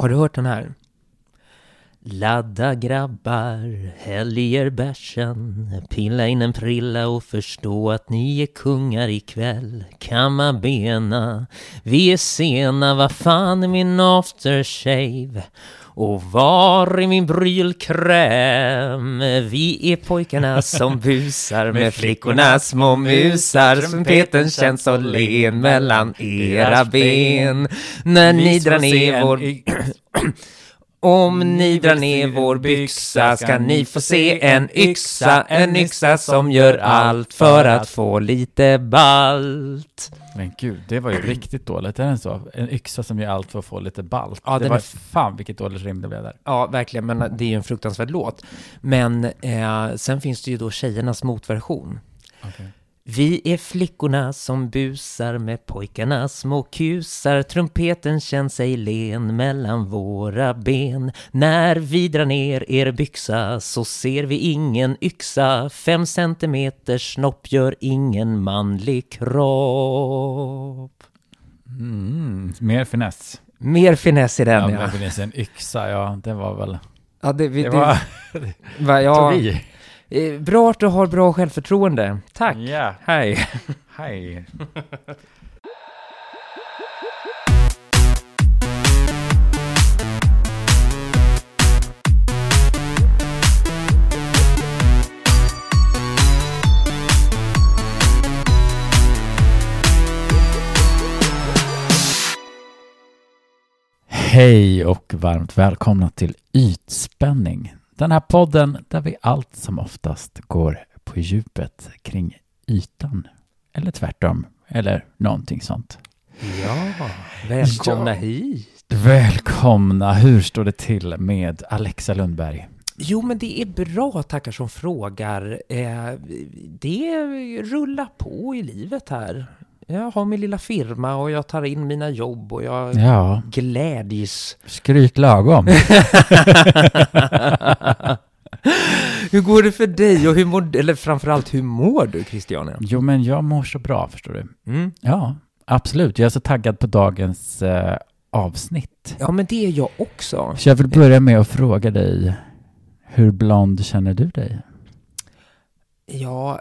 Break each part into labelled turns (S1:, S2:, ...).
S1: Har du hört den här? Ladda grabbar, häll i er bärsen Pilla in en prilla och förstå att ni är kungar ikväll Kamma bena, vi är sena, vad fan är min aftershave? Och var är min brylkräm? Vi är pojkarna som busar med flickorna små musar Trumpeten känns så len mellan era ben När ni drar ner vår... Om ni drar ner vår byxa ska ni få se en yxa, en yxa som gör allt för att få lite balt.
S2: Men gud, det var ju riktigt dåligt. Är det så? En yxa som gör allt för att få lite balt.
S1: Ja,
S2: det
S1: den
S2: var
S1: är-
S2: fan vilket dåligt rim det blev där.
S1: Ja, verkligen, men det är ju en fruktansvärd låt. Men eh, sen finns det ju då tjejernas motversion. Vi är flickorna som busar med pojkarna små kusar Trumpeten känns sig len mellan våra ben När vi drar ner er byxa så ser vi ingen yxa Fem centimeters snopp gör ingen manlig kropp
S2: Mm, mer finess.
S1: Mer finess i den,
S2: Ja,
S1: ja.
S2: men finess en yxa, ja, det var väl...
S1: ja det, vi,
S2: Det
S1: det,
S2: var...
S1: va, ja,
S2: tog i.
S1: eh, bra att du har bra självförtroende. Tack.
S2: Ja,
S1: Hej.
S2: hej. Hej och varmt välkomna till Ytspänning. Den här podden där vi allt som oftast går på djupet kring ytan. Eller tvärtom, eller någonting sånt.
S1: Ja, välkomna
S2: Ja.
S1: hit.
S2: Välkomna! Hur står det till med Alexa Lundberg?
S1: Jo, men det är bra, tackar som frågar. Eh, det rullar på i livet här. Jag har min lilla firma och jag tar in mina jobb och jag
S2: Ja,
S1: glädjs.
S2: skryt lagom.
S1: hur går det för dig och hur mår, eller framförallt hur mår du, Christiane?
S2: Jo, men jag mår så bra, förstår du.
S1: Mm.
S2: Ja, absolut. Jag är så taggad på dagens eh, avsnitt.
S1: Ja, men det är jag också.
S2: Så jag vill börja med att fråga dig, hur blond känner du dig?
S1: Ja,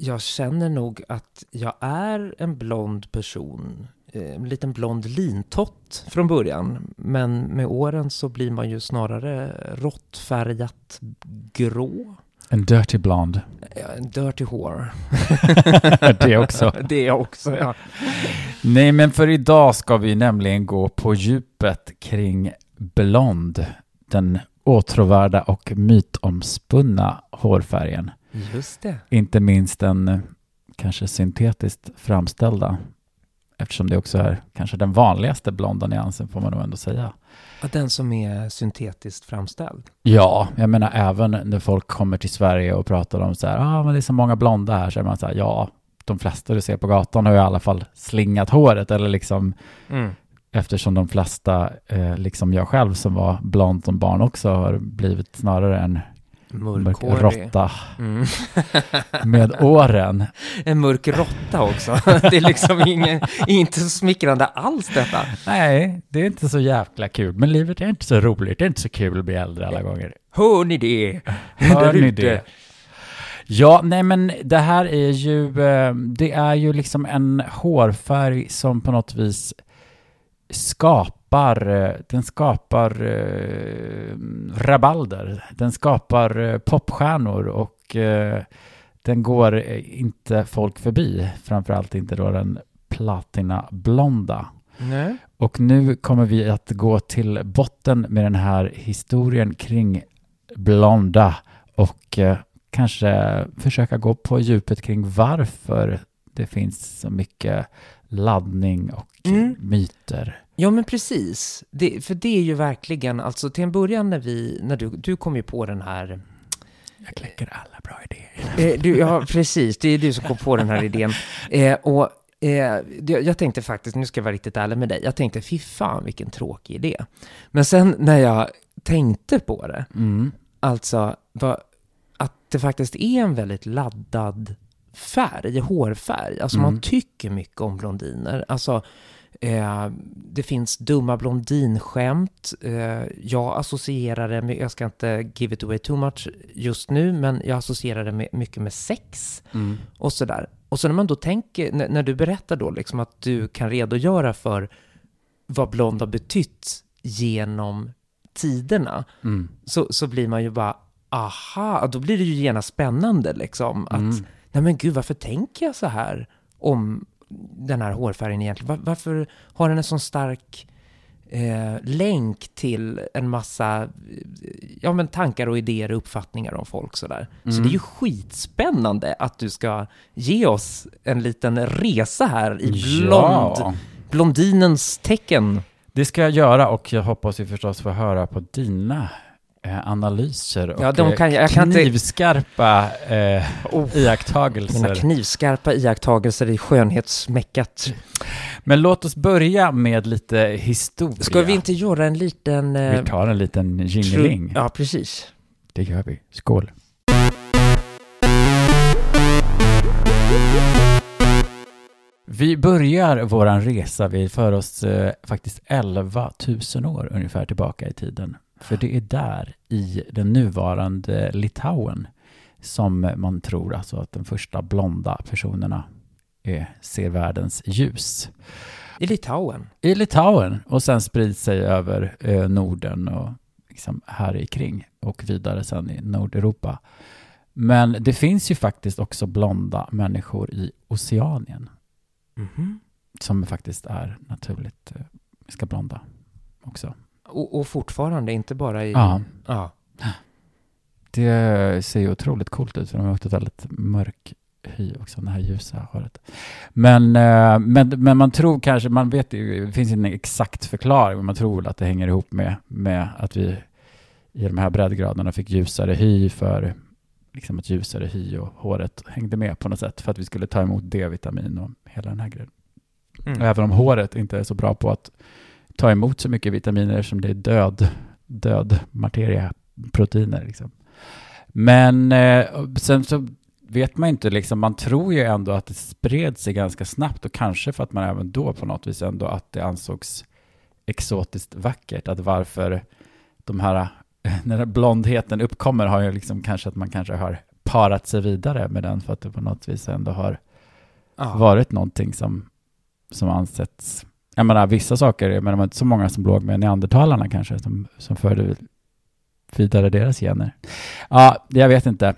S1: jag känner nog att jag är en blond person. Eh, En liten blond lintott från början. Men med åren så blir man ju snarare råttfärgat grå.
S2: En dirty blond.
S1: En dirty whore.
S2: det också.
S1: Det också, ja.
S2: Nej, men för idag ska vi nämligen gå på djupet kring blond. Den åtråvärda och mytomspunna hårfärgen.
S1: Just det.
S2: Inte minst den eh, kanske syntetiskt framställda. Eftersom det också är kanske den vanligaste blonda nyansen får man nog ändå säga.
S1: Ja, Den som är syntetiskt framställd.
S2: Ja, jag menar även när folk kommer till Sverige och pratar om så här, ah, men det är så många blonda här, så är man så här, ja, de flesta du ser på gatan har ju i alla fall slingat håret eller liksom
S1: Mm.
S2: eftersom de flesta, eh, liksom jag själv som var blond som barn också, har blivit snarare en mörk råtta
S1: Mm.
S2: med åren.
S1: En mörk råtta också. Det är liksom ingen, inte så smickrande alls detta.
S2: Nej, det är inte så jäkla kul, men livet är inte så roligt, det är inte så kul att bli äldre alla gånger.
S1: Hör ni det?
S2: Hör ni det? Ja, nej men det här är ju, eh, det är ju liksom en hårfärg som på något vis skapar, eh, den skapar eh, rabalder, den skapar eh, popstjärnor och eh, den går eh, inte folk förbi, framförallt inte då den platinablonda.
S1: Nej.
S2: Och nu kommer vi att gå till botten med den här historien kring blonda och eh, kanske försöka gå på djupet kring varför det finns så mycket laddning och
S1: Mm.
S2: myter.
S1: Ja, men precis. Det, för det är ju verkligen, alltså till en början när vi, när du, du kom ju på den här,
S2: Jag kläcker alla bra idéer.
S1: eh, du, ja precis, det är du som kom på den här idén. Eh, och eh, jag tänkte faktiskt, nu ska jag vara riktigt ärlig med dig, jag tänkte fy fan vilken tråkig idé. Men sen när jag tänkte på det,
S2: Mm.
S1: alltså vad, att det faktiskt är en väldigt laddad färg, hårfärg. Alltså
S2: Mm.
S1: man tycker mycket om blondiner. Alltså Eh, det finns dumma blondinskämt. Eh, jag associerar det med, jag ska inte give it away too much just nu, men jag associerar det med, mycket med sex
S2: Mm.
S1: och sådär. Och så när man då tänker, när, när du berättar då liksom att du kan redogöra för vad blond har betytt genom tiderna,
S2: Mm.
S1: så, så blir man ju bara, aha, då blir det ju genast spännande liksom. Att,
S2: Mm.
S1: Nej men gud, varför tänker jag så här om den här hårfärgen egentligen? Var, varför har den en sån stark eh, länk till en massa eh, ja, men tankar och idéer och uppfattningar om folk sådär? Så
S2: Mm.
S1: det är ju skitspännande att du ska ge oss en liten resa här i blond,
S2: Ja,
S1: blondinens tecken.
S2: det ska jag göra och jag hoppas ju förstås få höra på dina analyser och
S1: Ja, de
S2: eh,
S1: kan- jag kan inte-
S2: knivskarpa eh, iakttagelser.
S1: Mina knivskarpa iakttagelser i skönhetsmäckat.
S2: Men låt oss börja med lite historia.
S1: Ska vi inte göra en liten... eh,
S2: Vi tar en liten jingeling.
S1: Ja, precis.
S2: Det gör vi. Skål. Vi börjar våran resa, vi för oss eh, faktiskt 11 000 år ungefär tillbaka i tiden. För det är där, i den nuvarande Litauen, som man tror alltså att de första blonda personerna eh, ser världens ljus.
S1: I Litauen.
S2: I Litauen och sen sprids sig över eh, Norden och liksom här i kring och vidare sen i Nordeuropa. Men det finns ju faktiskt också blonda människor i Oceanien
S1: Mhm.
S2: som faktiskt är naturligt eh, ska blonda också.
S1: Och, och fortfarande, inte bara i...
S2: Ja.
S1: ja.
S2: Det ser ju otroligt coolt ut för de har också ett väldigt mörk hy också, det här ljusa håret. Men, eh, men, men man tror kanske, man vet ju, det finns ingen exakt förklaring, men man tror väl att det hänger ihop med, med att vi i de här breddgraderna fick ljusare hy för liksom ett ljusare hy och håret hängde med på något sätt för att vi skulle ta emot D-vitamin och hela den här grejen.
S1: Mm.
S2: Även om håret inte är så bra på att ta emot så mycket vitaminer som det är död, död materia, proteiner liksom. Men eh, sen så vet man inte liksom, man tror ju ändå att det spred sig ganska snabbt och kanske för att man även då på något vis ändå att det ansågs exotiskt vackert, att varför de här, när blondheten uppkommer har ju liksom kanske att man kanske har parat sig vidare med den för att det på något vis ändå har
S1: Ja.
S2: varit någonting som, som ansetts... Jag menar, vissa saker, menar, det var inte så många som låg med neandertalarna kanske, som, som förde vidare deras gener. Ja, jag vet inte.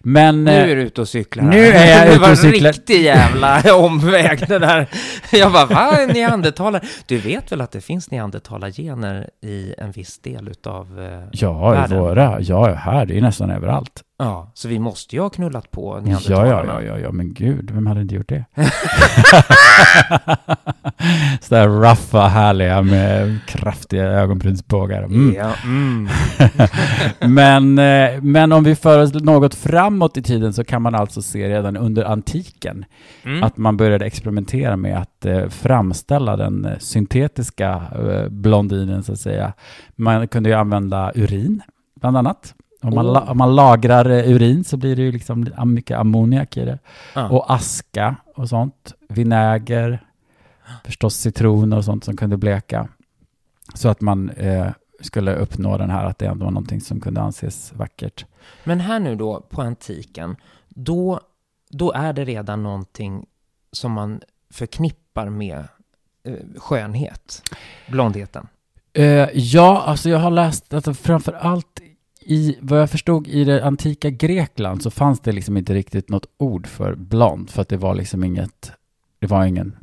S2: Men...
S1: Nu
S2: eh,
S1: är du ute och cyklar
S2: nu är jag
S1: Det
S2: ute
S1: var
S2: och cyklar.
S1: en riktig jävla omväg det där. Jag bara, va? Neandertalare? Du vet väl att det finns neandertalargener i en viss del utav... eh,
S2: ja, i
S1: världen?
S2: våra, ja, här, det är nästan överallt.
S1: Ja, så vi måste ju ha knullat på
S2: Ja,
S1: neandertalarna.
S2: ja, ja, ja, ja, men gud, vem hade inte gjort det? Sådär ruffa, härliga med kraftiga ögonbrynsbågar. Mm.
S1: Ja, mm.
S2: men, eh, men om vi för oss något framåt i tiden så kan man alltså se redan under antiken
S1: Mm.
S2: att man började experimentera med att eh, framställa den eh, syntetiska blondinen så att säga. Man kunde ju använda urin bland annat. Om man,
S1: Oh.
S2: om man lagrar eh, urin så blir det ju liksom mycket ammoniak i det.
S1: Ja.
S2: Och aska och sånt. Vinäger, förstås citron och sånt som kunde bleka. Så att man eh, skulle uppnå den här att det ändå var någonting som kunde anses vackert.
S1: Men här nu då, på antiken, då, då är det redan någonting som man förknippar med eh, skönhet, blondheten.
S2: Eh, ja, alltså jag har läst att framför allt i vad jag förstod i det antika Grekland så fanns det liksom inte riktigt något ord för blond för att det var liksom inget, det var ingen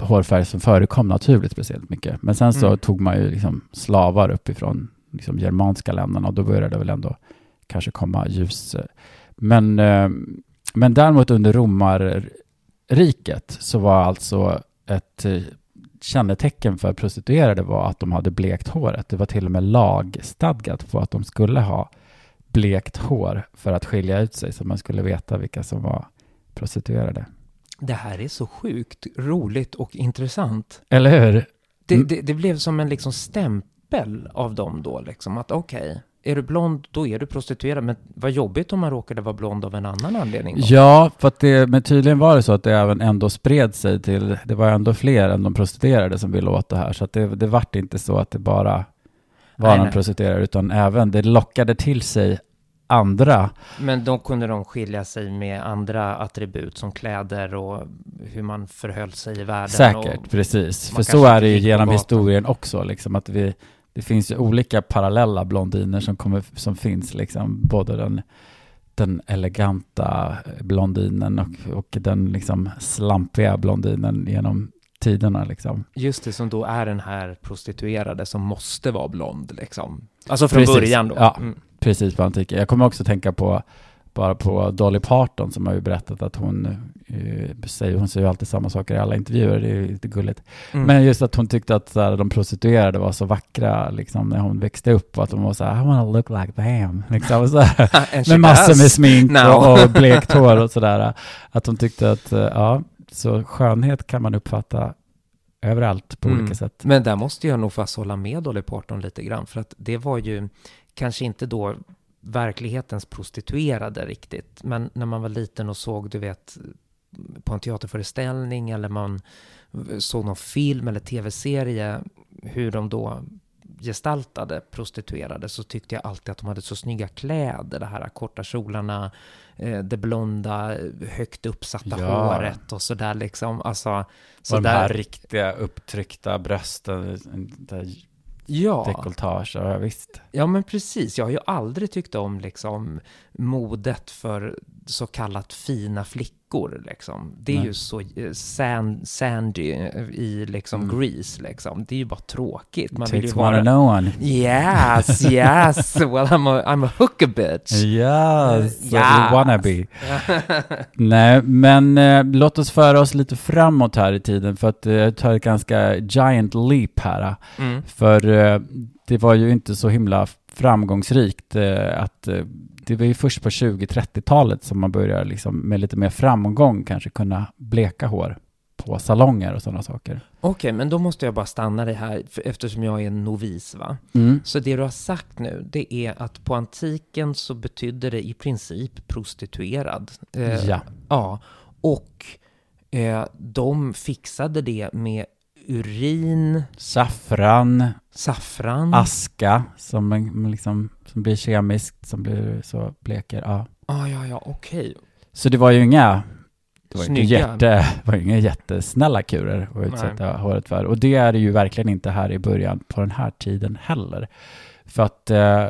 S2: hårfärg som förekom naturligt speciellt mycket. Men sen så
S1: Mm.
S2: tog man ju liksom slavar uppifrån liksom germanska länderna och då började det väl ändå kanske komma ljus. Men, eh, men däremot under romarriket så var alltså ett eh, kännetecken för prostituerade var att de hade blekt håret. Det var till och med lagstadgat på att de skulle ha blekt hår för att skilja ut sig så man skulle veta vilka som var prostituerade.
S1: Det här är så sjukt roligt och intressant.
S2: Eller hur?
S1: Det,
S2: Mm.
S1: det, det blev som en liksom stämpel av dem då, liksom att okej, är du blond, då är du prostituerad. Men vad jobbigt om man råkade vara blond av en annan anledning. Då.
S2: Ja, för det, men tydligen var det så att det även ändå spred sig till, det var ändå fler än de prostituerade som ville åt det här. Så att det, det vart inte så att det bara var
S1: Nej,
S2: de
S1: nej.
S2: prostituerade, utan även det lockade till sig andra.
S1: Men då kunde de skilja sig med andra attribut som kläder och hur man förhöll sig i världen.
S2: Säkert, precis. För så är det ju genom historien också, liksom att vi, det finns ju olika parallella blondiner som, kommer, som finns, liksom, både den, den eleganta blondinen och, och den liksom slampiga blondinen genom tiderna. Liksom.
S1: just det, som då är den här prostituerade som måste vara blond liksom. Alltså från
S2: Precis,
S1: början då.
S2: ja.
S1: Mm.
S2: Precis på antiken. Jag kommer också tänka på bara på Dolly Parton som har ju berättat att hon eh, säger, hon säger ju alltid samma saker i alla intervjuer, det är ju lite gulligt.
S1: Mm.
S2: Men just att hon tyckte att så här, de prostituerade var så vackra liksom, när hon växte upp och att de var så här, I wanna look like them. Liksom, så här, med massor med smink och, och blekt hår och sådär. Att hon tyckte att, eh, ja, så skönhet kan man uppfatta överallt på
S1: Mm.
S2: olika sätt.
S1: Men där måste jag nog fast hålla med Dolly Parton lite grann, för att det var ju kanske inte då verklighetens prostituerade riktigt, men när man var liten och såg, du vet, på en teaterföreställning eller man såg någon film eller tv-serie, hur de då gestaltade prostituerade så tyckte jag alltid att de hade så snygga kläder, det här korta kjolarna, eh, det blonda, högt uppsatta
S2: Ja.
S1: håret och sådär liksom. Alltså, så
S2: och de
S1: där,
S2: här riktiga upptryckta brösten, där
S1: ja.
S2: dekolletage, ja visst.
S1: Ja, men precis. Jag har ju aldrig tyckt om liksom modet för så kallat fina flickor. Liksom. Det är
S2: Nej.
S1: ju så eh, sand, sandy eh, i liksom
S2: Mm.
S1: Grease. Liksom. Det är ju bara tråkigt. Man vill ju
S2: Takes one
S1: vara...
S2: know one.
S1: Yes, yes. Well, I'm a, I'm a hooker bitch.
S2: Yes,
S1: Yes.
S2: yes. wannabe. Nej, men eh, låt oss föra oss lite framåt här i tiden för att eh, ta ett ganska giant leap här.
S1: Mm.
S2: För eh, det var ju inte så himla framgångsrikt eh, att eh, det var ju först på 20-30-talet som man börjar liksom med lite mer framgång kanske kunna bleka hår på salonger och sådana saker.
S1: Okej, men då måste jag bara stanna dig här, eftersom jag är en novis, va?
S2: Mm.
S1: Så det du har sagt nu, det är att på antiken så betydde det i princip prostituerad. Eh,
S2: Ja.
S1: Ja, och eh, de fixade det med urin,
S2: Saffran,
S1: saffran.
S2: aska som, en- liksom, som blir kemiskt, som blir så bleker. Ja.
S1: Ah, ja, ja, okej.
S2: Så det var ju inga, det var inte
S1: Snygga.
S2: jätte, det var ju inga jättesnälla kurer att utsätta håret för. Och det är det ju verkligen inte här i början på den här tiden heller. För att eh,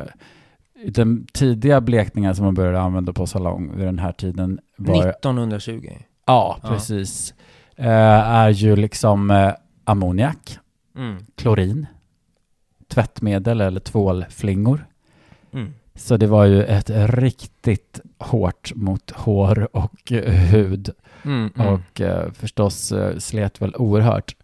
S2: den tidiga blekningen som man började använda på salong vid den här tiden var...
S1: 1920.
S2: Ja,
S1: Ja.
S2: precis. Eh, är ju liksom eh, ammoniak,
S1: Mm.
S2: klorin, tvättmedel eller tvålflingor.
S1: Mm.
S2: Så det var ju ett riktigt hårt mot hår och eh, hud
S1: Mm, mm.
S2: och eh, förstås eh, slet väl oerhört.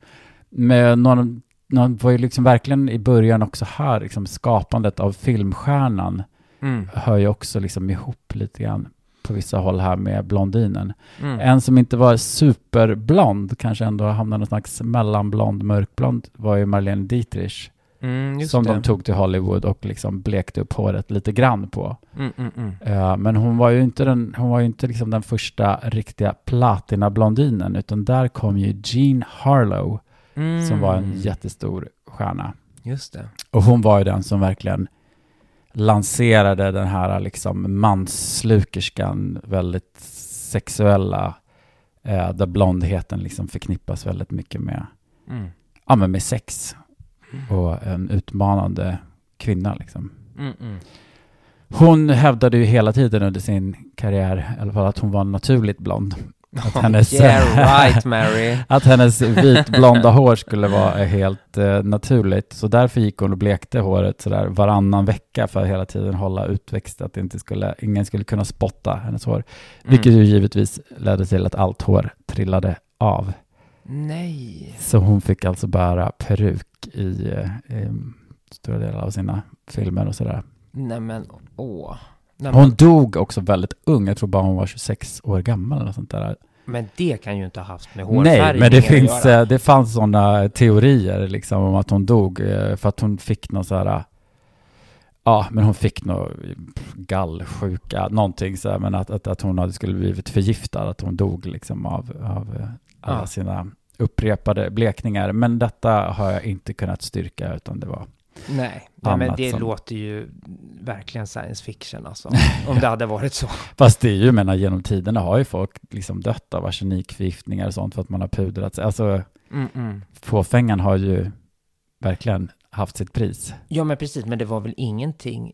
S2: Men någon, någon var ju liksom verkligen i början också här, liksom skapandet av filmstjärnan
S1: Mm.
S2: hör ju också liksom ihop lite grann på vissa håll här med blondinen.
S1: Mm.
S2: En som inte var superblond, kanske ändå hamnade någon slags mellanblond, mörkblond, var ju Marlene Dietrich.
S1: Mm,
S2: som
S1: det.
S2: de tog till Hollywood och liksom blekte upp håret lite grann på.
S1: Mm, mm, mm.
S2: Eh, men hon var ju inte, den, hon var ju inte liksom den första riktiga platinablondinen, utan där kom ju Jean Harlow,
S1: Mm.
S2: som var en jättestor stjärna.
S1: Just det.
S2: Och hon var ju den som verkligen lanserade den här liksom manslukerskan, väldigt sexuella, eh, där blondheten liksom förknippas väldigt mycket med,
S1: Mm.
S2: ja men med sex och en utmanande kvinna liksom.
S1: Mm, mm.
S2: Hon hävdade ju hela tiden under sin karriär, i alla fall att hon var naturligt blond. Att hennes,
S1: yeah right Mary.
S2: att hennes vitblonda hår skulle vara helt eh, naturligt. Så därför gick hon och blekte håret sådär varannan vecka för att hela tiden hålla utväxt, att inte skulle, ingen skulle kunna spotta hennes hår. Vilket
S1: Mm.
S2: ju givetvis ledde till att allt hår trillade av.
S1: Nej.
S2: Så hon fick alltså bära peruk i, eh, i stora delar av sina filmer och sådär.
S1: Nej men, åh. Nej,
S2: Hon dog också väldigt ung, jag tror bara hon var 26 år gammal eller sånt där.
S1: men det kan ju inte ha haft med hårfärg
S2: Nej, men det, finns, eh, det fanns sådana teorier liksom om att hon dog eh, för att hon fick någon så här, Ja, men hon fick nog gallsjuka, någonting så här, men att, att, att hon hade skulle blivit förgiftad, att hon dog liksom av, av eh, alla
S1: Ja.
S2: sina upprepade blekningar. Men detta har jag inte kunnat styrka, utan det var
S1: Nej, nej men det
S2: som-
S1: låter ju verkligen science fiction alltså. Om det hade varit så.
S2: Fast det är ju, menar, genom tiderna har ju folk liksom dött av arsenikförgiftningar och sånt för att man har pudrat sig. Alltså,
S1: Mm, mm.
S2: fåfängan har ju verkligen haft sitt pris.
S1: Ja, men precis, men det var väl ingenting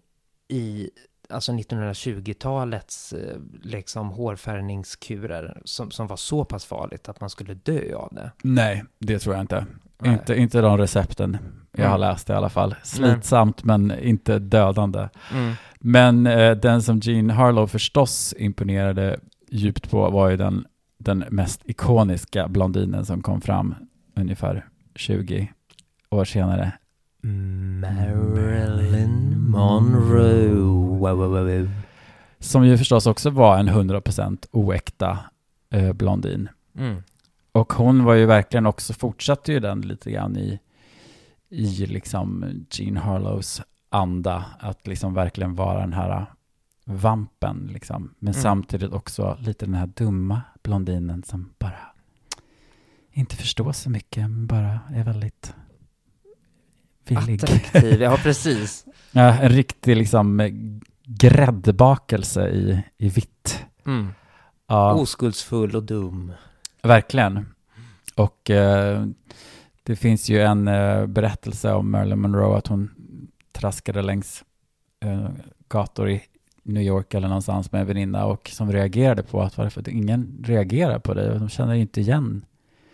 S1: i alltså 1920-talets eh, liksom hårfärgningskurer som, som var så pass farligt att man skulle dö av det.
S2: Nej, det tror jag inte.
S1: Nej.
S2: Inte, inte de recepten jag har
S1: Mm.
S2: läst i alla fall. Slitsamt men inte dödande.
S1: Mm.
S2: Men eh, den som Jean Harlow förstås imponerade djupt på var ju den, den mest ikoniska blondinen som kom fram ungefär 20 år senare.
S1: Marilyn Monroe. Wow, wow, wow, wow.
S2: Som ju förstås också var en 100% oäkta eh, blondin.
S1: Mm.
S2: Och hon var ju verkligen också, fortsatte ju den lite grann i, i liksom Jean Harlows anda, att liksom verkligen vara den här vampen liksom. Men
S1: Mm.
S2: samtidigt också lite den här dumma blondinen som bara inte förstår så mycket, men bara är väldigt villig.
S1: Attraktiv, ja precis.
S2: Ja, en riktig liksom eh, gräddbakelse i, i vitt.
S1: Mm.
S2: Ja.
S1: Oskuldsfull och dum.
S2: Verkligen. Och eh, det finns ju en eh, berättelse om Marilyn Monroe att hon traskade längs eh, gator i New York eller någonstans med en väninna och som reagerade på att varför ingen reagerar på dig och de känner inte igen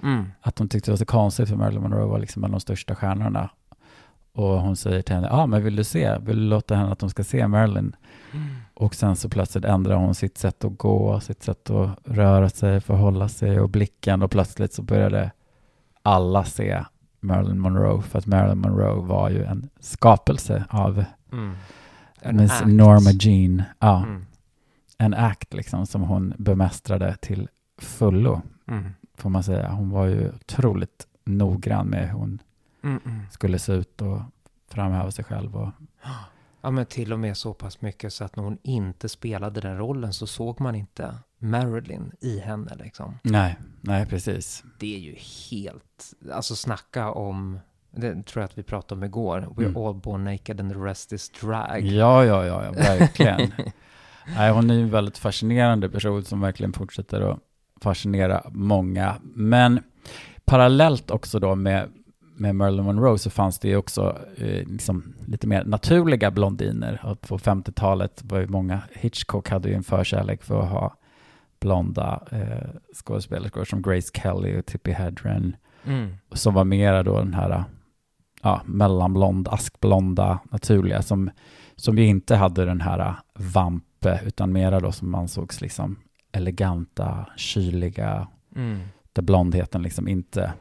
S1: Mm.
S2: att de tyckte det var så konstigt för Marilyn Monroe var liksom en av de största stjärnorna. Och hon säger till henne, ja ah, men vill du se, vill du låta henne att de ska se Marilyn? Och sen så plötsligt ändrar hon sitt sätt att gå, sitt sätt att röra sig, förhålla sig och blicken och plötsligt så började alla se Marilyn Monroe för att Marilyn Monroe var ju en skapelse av
S1: Mm. En
S2: Miss
S1: act.
S2: Norma Jean. Ja,
S1: Mm.
S2: en act liksom som hon bemästrade till fullo
S1: Mm.
S2: får man säga. Hon var ju otroligt noggrann med hur hon
S1: Mm. Mm.
S2: skulle se ut och framhäva sig själv. Och,
S1: Ja, men till och med så pass mycket så att när hon inte spelade den rollen så såg man inte Marilyn i henne liksom.
S2: nej, nej precis.
S1: Det är ju helt, alltså snacka om, det tror jag att vi pratade om igår, We're
S2: Mm.
S1: all born naked and the rest is drag.
S2: Ja, ja, ja, ja verkligen. nej, hon är ju en väldigt fascinerande person som verkligen fortsätter att fascinera många. Men parallellt också då med, med Marilyn Monroe så fanns det ju också eh, liksom lite mer naturliga blondiner. Och på 50-talet var ju många, Hitchcock hade ju en förkärlek för att ha blonda eh, skådespelerskor som Grace Kelly och Tippi Hedren
S1: Mm.
S2: som var mera då den här ja, mellanblond, askblonda, naturliga som, som ju inte hade den här vampe utan mera då som ansågs liksom eleganta, kyliga,
S1: Mm.
S2: där blondheten liksom inte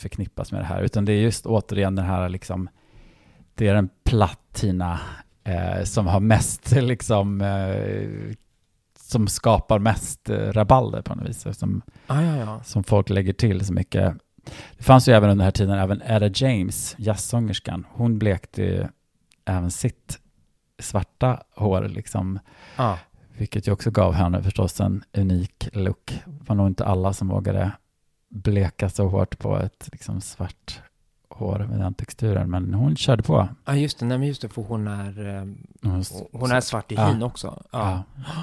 S2: förknippas med det här utan det är just återigen den här liksom det är den plattina eh, som har mest liksom eh, som skapar mest eh, rabalder på något vis som,
S1: Ah, ja, ja.
S2: som folk lägger till så mycket. Det fanns ju även under den här tiden även Etta James, jazzsångerskan. Hon blekte ju även sitt svarta hår, liksom,
S1: Ah.
S2: vilket ju också gav henne förstås en unik look. Det var nog inte alla som vågade bleka så hårt på ett liksom, svart hår med den texturen, men hon körde på.
S1: Ja, just det. Nej, men just det, för hon är, eh,
S2: Hon,
S1: hon är svart i
S2: Ja.
S1: hyn också. Ja.
S2: ja.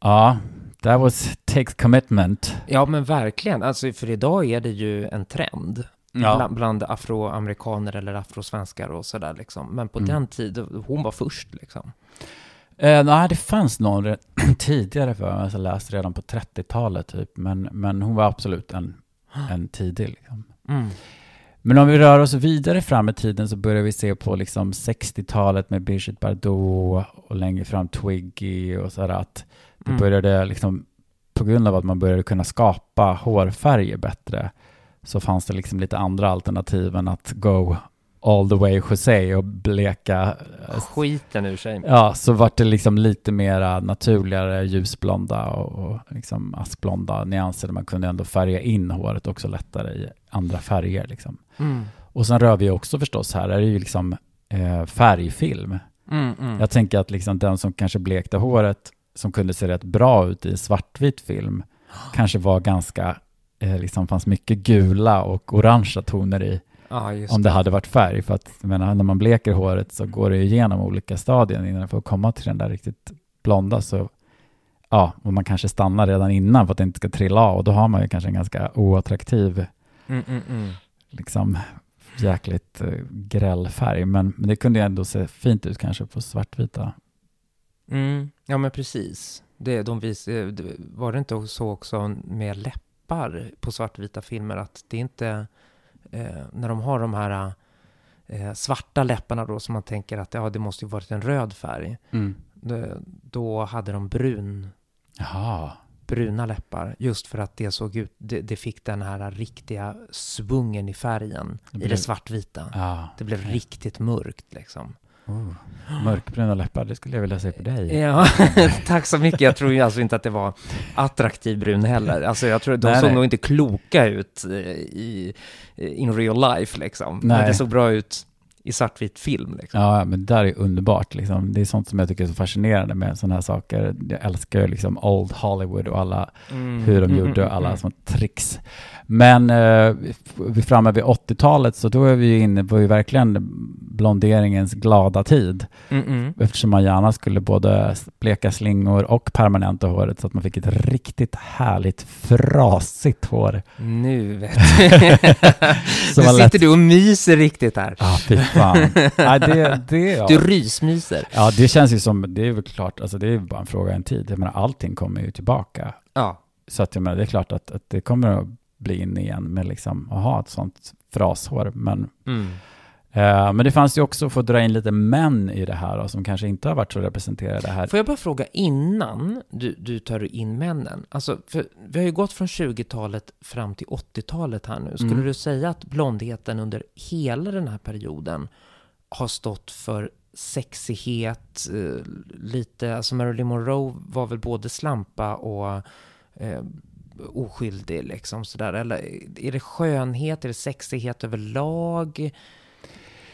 S2: ja, that was takes commitment.
S1: ja, men verkligen. Alltså, för idag är det ju en trend. Bland, bland afroamerikaner eller afrosvenskar och sådär liksom. Men på
S2: Mm.
S1: den tiden, hon var först liksom.
S2: Eh, nej, det fanns någon re- tidigare för mig, jag läste redan på 30-talet typ, men, men hon var absolut en, en tidig. Liksom.
S1: Mm.
S2: Men om vi rör oss vidare fram i tiden så börjar vi se på liksom 60-talet med Brigitte Bardot och längre fram Twiggy och sådär att det
S1: Mm.
S2: började liksom, på grund av att man började kunna skapa hårfärger bättre, så fanns det liksom lite andra alternativ än att go all the way José och bleka eh,
S1: Skiten ur sig.
S2: Ja, så vart det liksom lite mera naturligare ljusblonda och, och liksom askblonda nyanser där man kunde ändå färga in håret också lättare i andra färger liksom.
S1: Mm.
S2: Och sen rör vi också förstås här, är det ju liksom eh, färgfilm.
S1: Mm, mm.
S2: Jag tänker att liksom den som kanske blekte håret, som kunde se rätt bra ut i svartvit film, kanske var ganska, eh, liksom fanns mycket gula och orangea toner i,
S1: Just
S2: om det hade varit färg. För att, menar, när man bleker håret så går det igenom olika stadier innan det får komma till den där riktigt blonda. Så, ja, och man kanske stannar redan innan för att det inte ska trilla av. Och då har man ju kanske en ganska oattraktiv,
S1: Mm, mm, mm.
S2: liksom jäkligt eh, gräll färg. Men, men det kunde ju ändå se fint ut kanske på svartvita.
S1: Mm, ja men precis. Det, de vis, det, var det inte så också med läppar på svartvita filmer att det inte, eh, när de har de här eh, svarta läpparna då som man tänker att ja, det måste ju varit en röd färg. Det, då hade de brun,
S2: Jaha.
S1: bruna läppar just för att det såg ut, det, det fick den här riktiga svungen i färgen
S2: Det
S1: i
S2: blev-
S1: det svartvita.
S2: Ja.
S1: Det blev riktigt mörkt liksom.
S2: Oh. Mörkbruna läppar, det skulle jag vilja se på dig.
S1: Ja, tack så mycket. Jag tror ju alltså inte att det var attraktiv brun heller. Alltså jag tror de
S2: Nej,
S1: såg
S2: nej.
S1: nog inte kloka ut eh, i in real life liksom. Men
S2: Nej.
S1: det såg bra ut i svartvit film liksom.
S2: Ja, men det där är underbart. Liksom. Det är sånt som jag tycker är så fascinerande med sådana här saker. Jag älskar ju liksom Old Hollywood och alla,
S1: Mm,
S2: hur de
S1: mm,
S2: gjorde
S1: mm,
S2: alla
S1: mm.
S2: små tricks. Men eh, vi framme vid 80-talet så då är vi inne på ju verkligen blonderingens glada tid.
S1: Mm, mm.
S2: Eftersom man gärna skulle både bleka slingor och permanenta håret så att man fick ett riktigt härligt frasigt hår.
S1: Nu vet du. nu sitter
S2: lätt-
S1: du och myser riktigt här.
S2: Ja, fy fan. Nej, det, det, ja.
S1: Du rysmyser.
S2: Ja, det känns ju som, det är väl klart, alltså det är bara en fråga en tid. Jag menar, allting kommer ju tillbaka.
S1: Ja.
S2: Så att jag menar, det är klart att, att det kommer att bli in igen med liksom att ha ett sånt frashår. Men,
S1: Mm.
S2: eh, men det fanns ju också, för att dra in lite män i det här då, som kanske inte har varit så representerade här.
S1: Får jag bara fråga innan du, du tar in männen? Alltså, vi har ju gått från 20-talet fram till 80-talet här nu. Skulle
S2: Mm.
S1: du säga att blondheten under hela den här perioden har stått för sexighet, eh, lite, alltså Marilyn Monroe var väl både slampa och eh, oskyldig liksom sådär. Eller är det skönhet, är det sexighet överlag?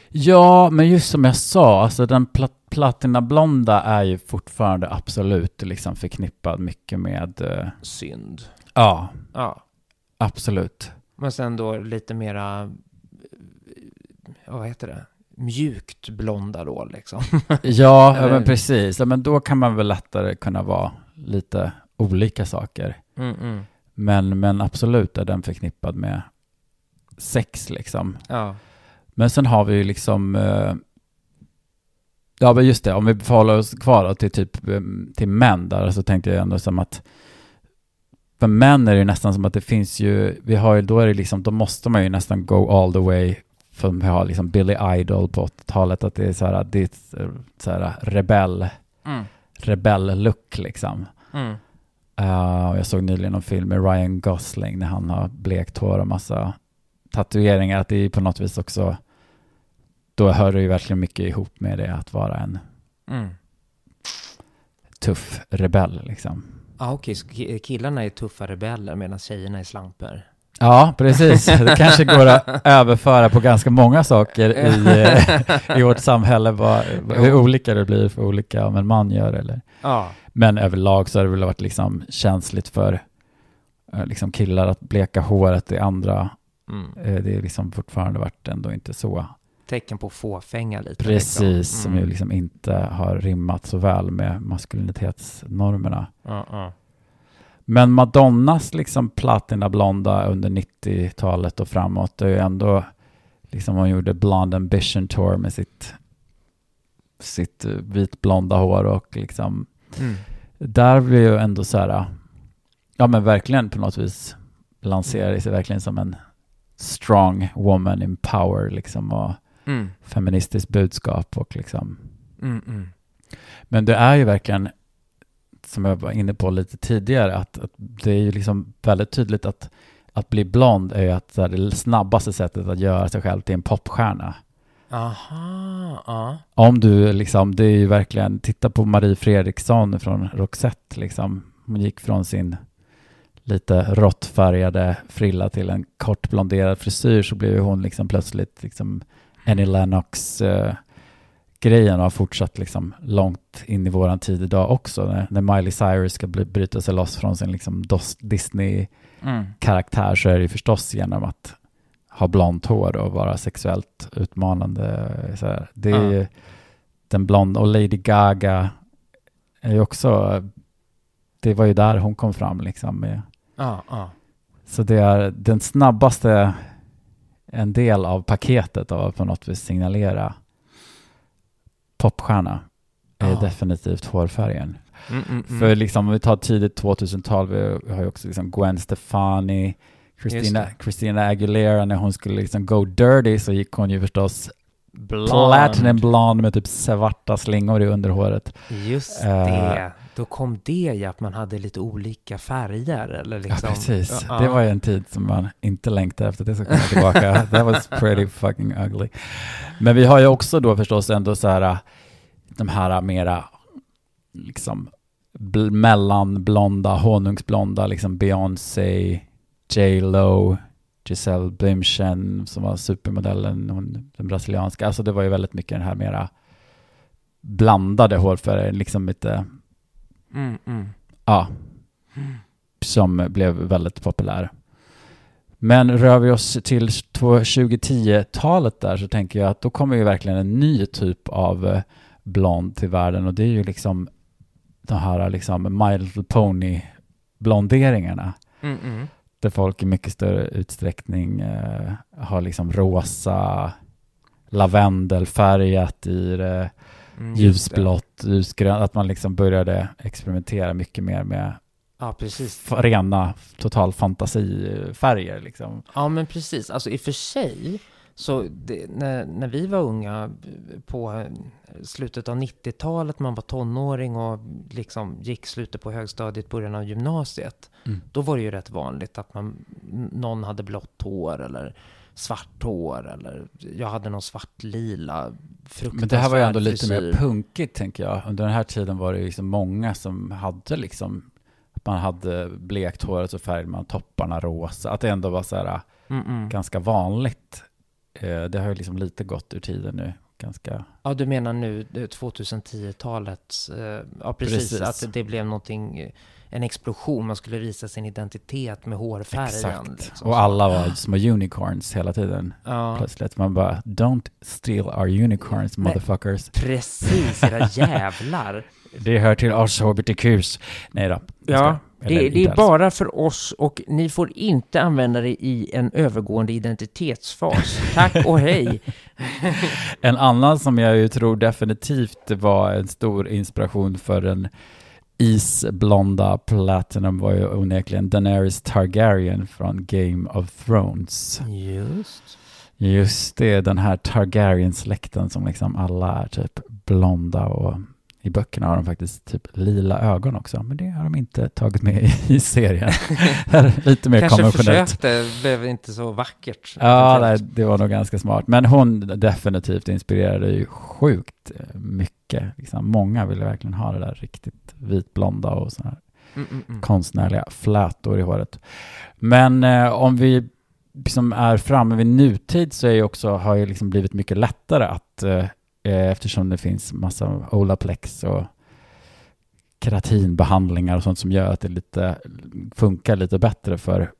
S2: Ja, men just som jag sa, alltså den plat platinablonda är ju fortfarande absolut liksom förknippad mycket med, eh,
S1: Synd.
S2: ja,
S1: Ja.
S2: absolut.
S1: Men sen då lite mera, eh, vad heter det, mjukt blonda då liksom.
S2: Ja, ja
S1: Eller-
S2: men precis. Ja, men då kan man väl lättare kunna vara lite olika saker.
S1: Mm, mm.
S2: Men, men absolut är den förknippad med sex liksom.
S1: Ja.
S2: Men sen har vi ju liksom, eh, ja men just det, om vi förhåller oss kvar till typ eh, till män där så tänkte jag ändå som att för män är det ju nästan som att det finns ju, vi har ju, då är det liksom, då måste man ju nästan go all the way för vi har liksom Billy Idol på 80-talet, att det är så här, det är eh, så här rebell,
S1: Mm.
S2: rebell-look liksom.
S1: Mm.
S2: Uh, jag såg nyligen en film med Ryan Gosling när han har blekt hår och massa tatueringar. Att det är på något vis också, då hör det ju verkligen mycket ihop med det att vara en
S1: Mm.
S2: tuff rebell liksom.
S1: Ja, okej, så ki- killarna är tuffa rebeller medan tjejerna är slampor.
S2: Ja, precis. Det kanske går att överföra på ganska många saker i, i vårt samhälle, vad, hur olika det blir för olika om en man gör eller.
S1: Ja.
S2: Men överlag så har det väl varit liksom känsligt för eh, liksom killar att bleka håret i andra
S1: Mm.
S2: Eh, Det är liksom fortfarande varit ändå inte så.
S1: Tecken på fåfänga lite.
S2: Precis,
S1: liksom.
S2: som
S1: Mm.
S2: ju liksom inte har rimmat så väl med maskulinitetsnormerna.
S1: Ja.
S2: Men Madonnas liksom platinablonda under 90-talet och framåt är ju ändå liksom hon gjorde Blonde Ambition Tour med sitt sitt vitblonda hår och liksom
S1: Mm.
S2: där blir ju ändå så här ja men verkligen på något vis lanserar sig verkligen som en strong woman in power liksom och
S1: Mm.
S2: feministiskt budskap och liksom
S1: Mm, mm.
S2: men det är ju verkligen som jag var inne på lite tidigare att, att det är ju liksom väldigt tydligt att att bli blond är ju att här, det snabbaste sättet att göra sig själv till en popstjärna.
S1: Aha, ja.
S2: Om du liksom, det är ju verkligen, titta på Marie Fredriksson från Roxette liksom. Hon gick från sin lite råttfärgade frilla till en kort blonderad frisyr så blev hon liksom plötsligt liksom Annie Lennox eh, grejen har fortsatt liksom långt in i våran tid idag också. När, när Miley Cyrus ska bli, bryta sig loss från sin liksom Disney-karaktär så är det ju förstås genom att ha blont hår och vara sexuellt utmanande. Så här. Det är ju den blonda och Lady Gaga är ju också, det var ju där hon kom fram liksom. Med. Så det är den snabbaste, en del av paketet av att på något vis signalera popstjärna är definitivt hårfärgen.
S1: Mm, mm, mm.
S2: För liksom om vi tar tidigt 2000-tal, vi har ju också liksom Gwen Stefani, Christina. Christina Aguilera, när hon skulle liksom go dirty så gick hon ju förstås
S1: Blond.
S2: platinum blond med typ svarta slingor i underhåret.
S1: Just
S2: Eh.
S1: det. Då kom det ja, att man hade lite olika färger eller liksom.
S2: ja, precis.
S1: Ja,
S2: Det var ju en tid som man inte längtade efter att det ska komma tillbaka. That was pretty fucking ugly. Men vi har ju också då förstås ändå så här, de här mera liksom bl- mellanblonda, honungsblonda, liksom Beyoncé, J Lo, Giselle Bündchen som var supermodellen, hon, den brasilianska. Alltså det var ju väldigt mycket den här mera blandade hårfärgen, liksom lite,
S1: Mm, mm.
S2: ja, som blev väldigt populär. Men rör vi oss till 2010-talet där så tänker jag att då kommer ju verkligen en ny typ av eh, blond till världen och det är ju liksom de här liksom My Little Pony blonderingarna
S1: Mm, mm.
S2: Där folk i mycket större utsträckning eh, har liksom rosa lavendelfärgat i det,
S1: Mm, just det.
S2: ljusblått, ljusgrönt, att man liksom började experimentera mycket mer med
S1: Ja, precis.
S2: rena total fantasifärger liksom.
S1: Ja, men precis. Alltså i och för sig, så det, när, när vi var unga på slutet av 90-talet, man var tonåring och liksom gick slutet på högstadiet, början av gymnasiet,
S2: Mm.
S1: då var det ju rätt vanligt att man, någon hade blått hår eller svart hår eller jag hade någon svart-lila fruktansvärd
S2: Men det här var ju ändå lite
S1: frisyr.
S2: mer punkigt tänker jag. Under den här tiden var det liksom många som hade liksom, att man hade blekt håret och färgade man topparna rosa. Att det ändå var så här
S1: Mm, mm.
S2: ganska vanligt. Eh, Det har ju liksom lite gått ur tiden nu. Ganska,
S1: Ja, du menar nu eh, 2010-talets... eh, Ja, precis.
S2: Precis.
S1: Att det blev någonting, eh, en explosion. Man skulle visa sin identitet med hårfärgen.
S2: exakt.
S1: liksom.
S2: Och alla var små unicorns hela tiden.
S1: Ja,
S2: Plötsligt man bara, don't steal our unicorns
S1: Nej.
S2: motherfuckers.
S1: precis. Era jävlar.
S2: Det hör till oss hbtqs. Nej då.
S1: Ja, det, det är
S2: alls.
S1: bara för oss och ni får inte använda det i en övergående identitetsfas. Tack och hej.
S2: En annan som jag ju tror definitivt var en stor inspiration för den isblonda Platinum var ju onekligen Daenerys Targaryen från Game of Thrones.
S1: Just.
S2: Just det, den här Targaryen-släkten som liksom alla är typ blonda och i böckerna har de faktiskt typ lila ögon också, men det har de inte tagit med i, serien. Lite mer
S1: Kanske
S2: konventionellt.
S1: försökte, blev inte så vackert.
S2: Ja, nej, det var nog ganska smart. Men hon definitivt inspirerade ju sjukt eh, mycket. Liksom, många ville verkligen ha det där riktigt vitblonda och sådana här
S1: Mm, mm, mm.
S2: konstnärliga flätor i håret. Men eh, om vi som är framme vid nutid så är ju också, har ju liksom blivit mycket lättare att eh, eftersom det finns massa Olaplex och keratinbehandlingar och sånt som gör att det lite funkar lite bättre för,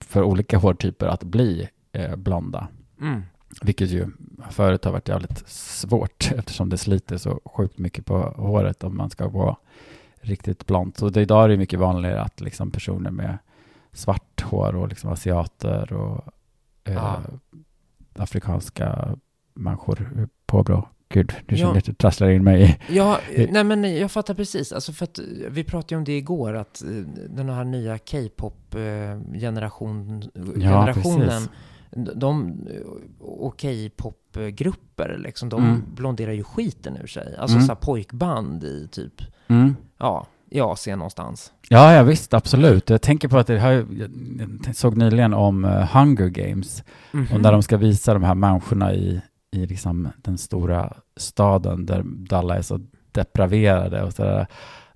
S2: för olika hårtyper att bli eh, blonda.
S1: Mm.
S2: Vilket ju förut har varit jävligt svårt eftersom det sliter så sjukt mycket på håret om man ska gå riktigt blont. Så det, idag är det mycket vanligare att liksom personer med svart hår och liksom asiater och eh,
S1: Ja.
S2: afrikanska människor påbrå. Gud,
S1: Ja.
S2: känner jag att du trasslar in mig.
S1: Ja,
S2: Eh.
S1: nej men jag fattar precis. Alltså för att eh, vi pratade ju om det igår, att eh, den här nya K-pop-generation, generationen,
S2: precis.
S1: de, och K-pop-grupper, liksom, de
S2: Mm.
S1: blonderar ju skiten ur sig. Alltså
S2: Mm.
S1: så här pojkband i typ,
S2: Mm.
S1: ja, i Asien någonstans.
S2: Ja, ja visst, absolut. Jag tänker på att det har, jag såg nyligen om Hunger Games
S1: Mhm.
S2: Och när de ska visa de här människorna i, i liksom den stora staden där alla är så depraverade och sådär.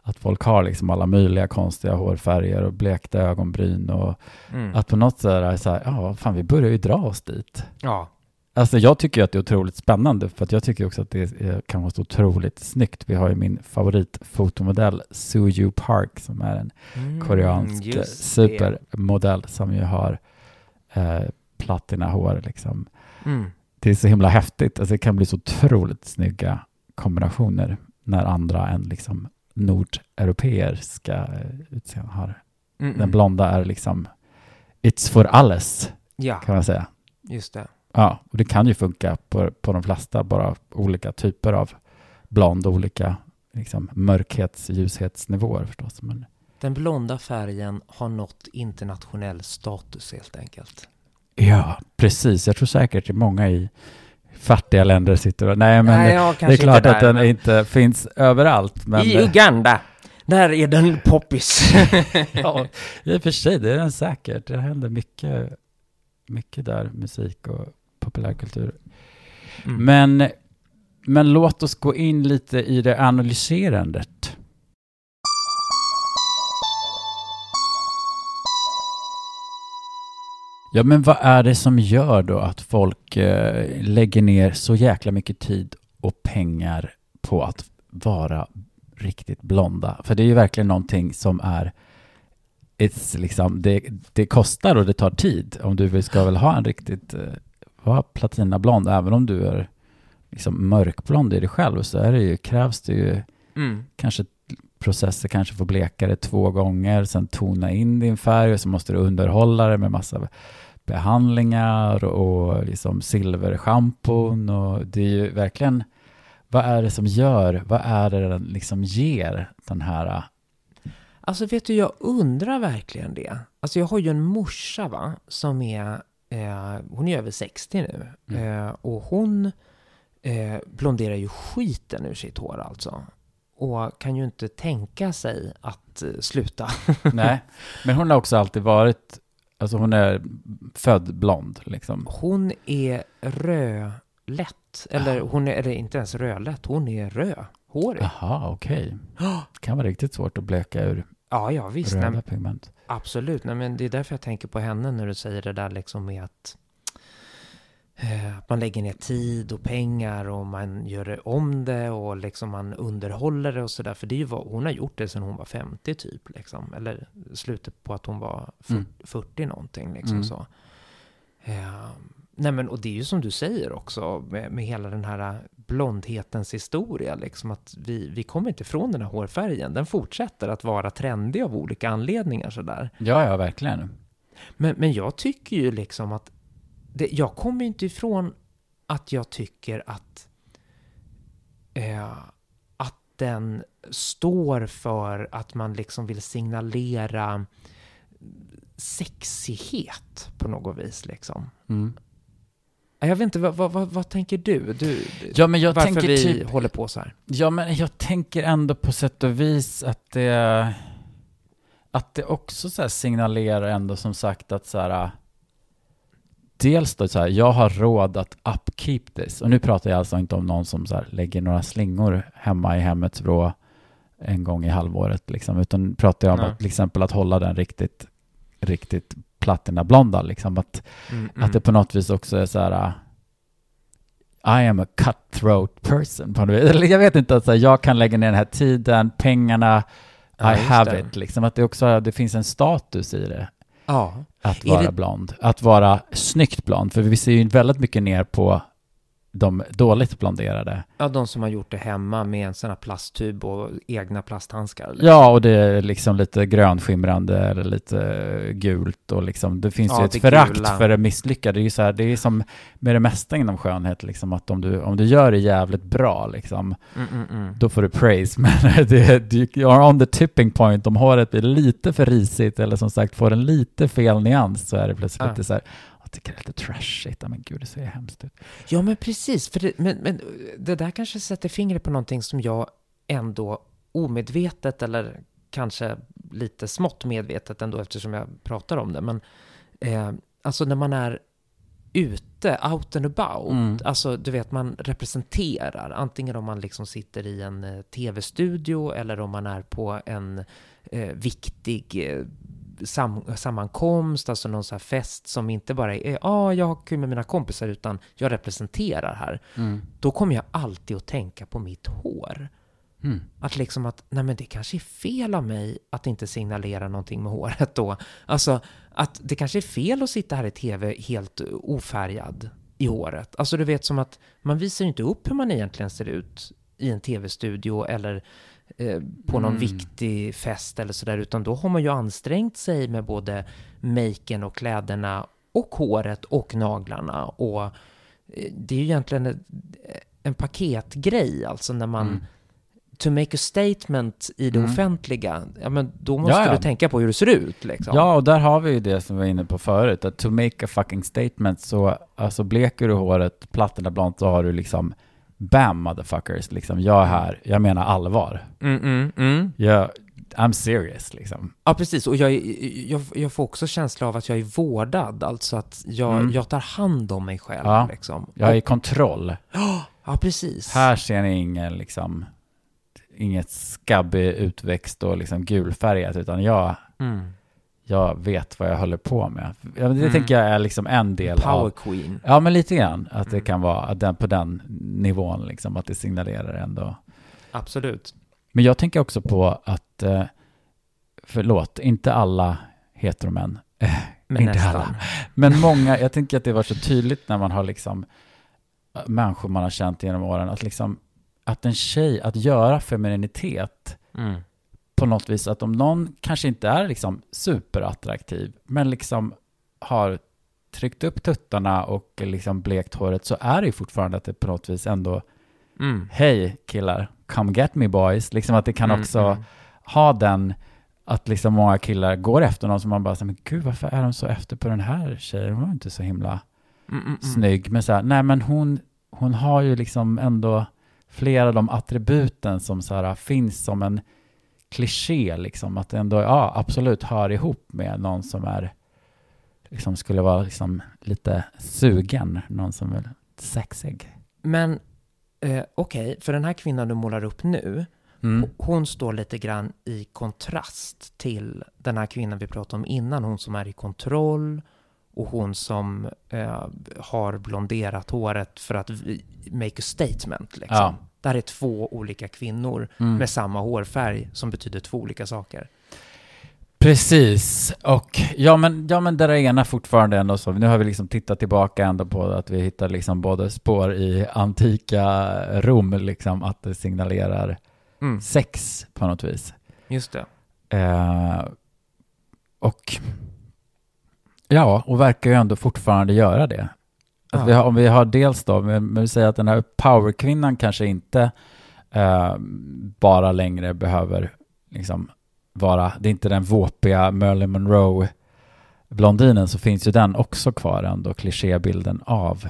S2: Att folk har liksom alla möjliga konstiga hårfärger och blekta ögonbryn och
S1: Mm.
S2: att på något sätt är så här, ja fan vi börjar ju dra oss dit.
S1: Ja,
S2: Alltså jag tycker ju att det är otroligt spännande för att jag tycker också att det kan vara så otroligt snyggt. Vi har ju min favoritfotomodell Suju Park som är en
S1: Mm,
S2: koreansk supermodell som ju har eh, platinahår liksom.
S1: Mm.
S2: Det är så himla häftigt. Alltså det kan bli så otroligt snygga kombinationer när andra än liksom nordeuropeiska eh, utseenden har.
S1: Mm,
S2: Den blonda är liksom It's for alles
S1: Ja,
S2: kan man säga.
S1: just det.
S2: Ja, och det kan ju funka på, på de flesta, bara olika typer av blond, olika liksom, mörkhets ljushetsnivåer förstås. Men,
S1: Den blonda färgen har nått internationell status helt enkelt.
S2: Ja, precis. Jag tror säkert det är många i fattiga länder sitter och... Nej, men
S1: Nej,
S2: det är klart
S1: inte
S2: att
S1: där,
S2: den
S1: men-
S2: inte finns överallt. Men,
S1: I Uganda, där är den poppis.
S2: ja, i och för sig, det är den säkert. Det händer mycket, mycket där, musik och populärkultur.
S1: Mm.
S2: Men, men låt oss gå in lite i det analyserandet. Ja, men vad är det som gör då att folk eh, lägger ner så jäkla mycket tid och pengar på att vara riktigt blonda? För det är ju verkligen någonting som är it's liksom, det, det kostar och det tar tid. Om du ska väl ha en riktigt eh, vara platinablond, även om du är liksom mörkblond i dig själv, så är det ju, krävs det ju
S1: Mm.
S2: kanske processer kanske får bleka det två gånger, sen tona in din färg och så måste du underhålla det med massa behandlingar och liksom silverschampon och det är ju verkligen vad är det som gör, vad är det den liksom ger den här
S1: Alltså vet du, jag undrar verkligen det. Alltså jag har ju en morsa va, som är, eh, hon är över 60 nu.
S2: Mm.
S1: Eh, och hon eh, blonderar ju skiten ur sitt hår alltså. Och kan ju inte tänka sig att eh, sluta.
S2: Nej, men hon har också alltid varit, alltså hon är född blond liksom.
S1: Hon är rödlätt. Eller hon är eller inte ens rödlätt, hon är rödhårig.
S2: Jaha, okej. Kan vara riktigt svårt att bleka ur
S1: Ja, ja visst.
S2: Röda
S1: men
S2: pigment.
S1: Absolut, nej, men det är därför jag tänker på henne när du säger det där liksom med att att man lägger ner tid och pengar och man gör det om det och liksom man underhåller det och sådär. För det är ju vad, hon har gjort det sedan hon var 50 typ, liksom. Eller slutet på att hon var fyr-
S2: Mm.
S1: 40 någonting, liksom
S2: Mm.
S1: så. Eh, nej men, och det är ju som du säger också med, med hela den här blondhetens historia, liksom att vi, vi kommer inte ifrån den här hårfärgen. Den fortsätter att vara trendig av olika anledningar sådär.
S2: Ja, ja, verkligen.
S1: Men, men jag tycker ju liksom att det, jag kommer inte ifrån att jag tycker att eh, att den står för att man liksom vill signalera sexighet på något vis liksom.
S2: Mm.
S1: Jag vet inte, vad, vad, vad, tänker du? du
S2: Ja, men jag
S1: varför
S2: tänker
S1: vi
S2: typ...
S1: håller på så här?
S2: Ja, men jag tänker ändå på sätt och vis att det... Att det också signalerar ändå som sagt att så här... Dels då så här, jag har råd att upkeep this. Och nu pratar jag alltså inte om någon som så här lägger några slingor hemma i hemmets vrå en gång i halvåret liksom. Utan pratar jag om
S1: Nej.
S2: att till exempel att hålla den riktigt, riktigt platinablonda liksom. Att
S1: Mm,
S2: att det på något vis också är så här uh, I am a cutthroat person på något vis. Jag vet inte, att så här, jag kan lägga ner den här tiden, pengarna,
S1: Ja,
S2: I have
S1: det.
S2: it. Liksom att det också det finns en status i det,
S1: Ja,
S2: att vara
S1: det-
S2: blond. Att vara snyggt blond, för vi ser ju väldigt mycket ner på de dåligt blonderade.
S1: ja, de som har gjort det hemma med en sån här plasttub och egna plasthandskar. liksom.
S2: Ja, och det är liksom lite grönskimrande eller lite gult och liksom, det finns
S1: Ja,
S2: ju ett förakt för det misslyckade. Det är ju så här, det är som med det mesta inom skönhet, liksom att om du, om du gör det jävligt bra, liksom,
S1: Mm, mm, mm.
S2: då får du praise. Men det, du you're on the tipping point, om håret blir lite för risigt eller som sagt får en lite fel nyans så är det plötsligt
S1: Ja.
S2: lite så här, jag tycker det är lite trashigt, men gud det ser hemskt ut.
S1: Ja, men precis. För det, men, men det där kanske sätter fingret på någonting som jag ändå omedvetet eller kanske lite smått medvetet ändå eftersom jag pratar om det. Men eh, alltså när man är ute, out and about,
S2: Mm.
S1: alltså du vet man representerar, antingen om man liksom sitter i en eh, tv-studio eller om man är på en eh, viktig eh, sam, sammankomst, alltså någon så fest som inte bara är, ja, ah, jag har kul med mina kompisar, utan jag representerar här.
S2: Mm.
S1: Då kommer jag alltid att tänka på mitt hår.
S2: Mm.
S1: Att liksom att, nej men det kanske är fel av mig att inte signalera någonting med håret då. Alltså, att det kanske är fel att sitta här i tv helt ofärgad i håret. Alltså du vet som att man visar inte upp hur man egentligen ser ut i en tv-studio eller på någon
S2: Mm.
S1: viktig fest eller sådär, utan då har man ju ansträngt sig med både maken och kläderna och håret och naglarna och eh, det är ju egentligen en, en paketgrej, alltså när man
S2: Mm.
S1: to make a statement i det
S2: Mm.
S1: offentliga, ja men då måste
S2: Ja, ja.
S1: du tänka på hur det ser ut liksom.
S2: Ja, och där har vi ju det som vi var inne på förut, att to make a fucking statement så, alltså bleker du håret plattorna blont så har du liksom bam motherfuckers, liksom jag är här, jag menar allvar.
S1: Mm, mm, mm.
S2: Jag, I'm serious liksom.
S1: Ja, precis. Och jag, jag, jag får också känsla av att jag är vårdad, alltså att jag,
S2: Mm.
S1: jag tar hand om mig själv.
S2: Ja.
S1: Liksom.
S2: Jag är i kontroll.
S1: Ja, precis.
S2: Här ser ni ingen liksom, inget skabbig utväxt och liksom gulfärgat, utan jag,
S1: Mm.
S2: Jag vet vad jag håller på med. Det
S1: Mm.
S2: tänker jag är liksom en del
S1: Power
S2: av
S1: Queen.
S2: Ja, men lite grann. Att det
S1: Mm.
S2: kan vara att den, på den nivån, liksom, att det signalerar ändå.
S1: Absolut.
S2: Men jag tänker också på att, eh, förlåt, inte alla heteromän,
S1: Men
S2: Inte
S1: nästan.
S2: alla. men många, jag tänker att det var så tydligt när man har liksom eh, människor man har känt genom åren, att liksom, att en tjej, att göra femininitet
S1: Mm.
S2: På något vis, att om någon kanske inte är liksom superattraktiv, men liksom har tryckt upp tuttarna och liksom blekt håret, så är det ju fortfarande att det på något vis ändå
S1: Mm.
S2: hej killar, come get me boys. Liksom att det kan
S1: Mm,
S2: också
S1: mm.
S2: ha den, att liksom många killar går efter någon som man bara säger, men gud varför är de så efter på den här tjejen? Hon var inte så himla
S1: Mm, mm, mm.
S2: snygg. Men så här, nej men hon, hon har ju liksom ändå flera av de attributen som så här finns som en kliché liksom. Att det ändå, ja absolut hör ihop med någon som är, liksom skulle vara liksom lite sugen, någon som är sexig.
S1: Men eh, okej, för den här kvinnan du målar upp nu,
S2: Mm.
S1: hon står lite grann i kontrast till den här kvinnan vi pratade om innan, hon som är i kontroll och hon som eh, har blonderat håret för att vi- make a statement. Liksom.
S2: Ja.
S1: Det här är två olika kvinnor
S2: Mm.
S1: med samma hårfärg som betyder två olika saker.
S2: Precis, och ja men, ja men det där ena fortfarande ändå så, nu har vi liksom tittat tillbaka ändå på att vi hittar liksom både spår i antika Rom, liksom att det signalerar
S1: Mm,
S2: sex på något vis.
S1: just det.
S2: Eh, och ja, och verkar ju ändå fortfarande göra det. Att vi har, om vi har dels då, men men vi säger att den här powerkvinnan kanske inte eh, bara längre behöver liksom vara, det är inte den våpiga Marilyn Monroe blondinen så finns ju den också kvar ändå, klichébilden av.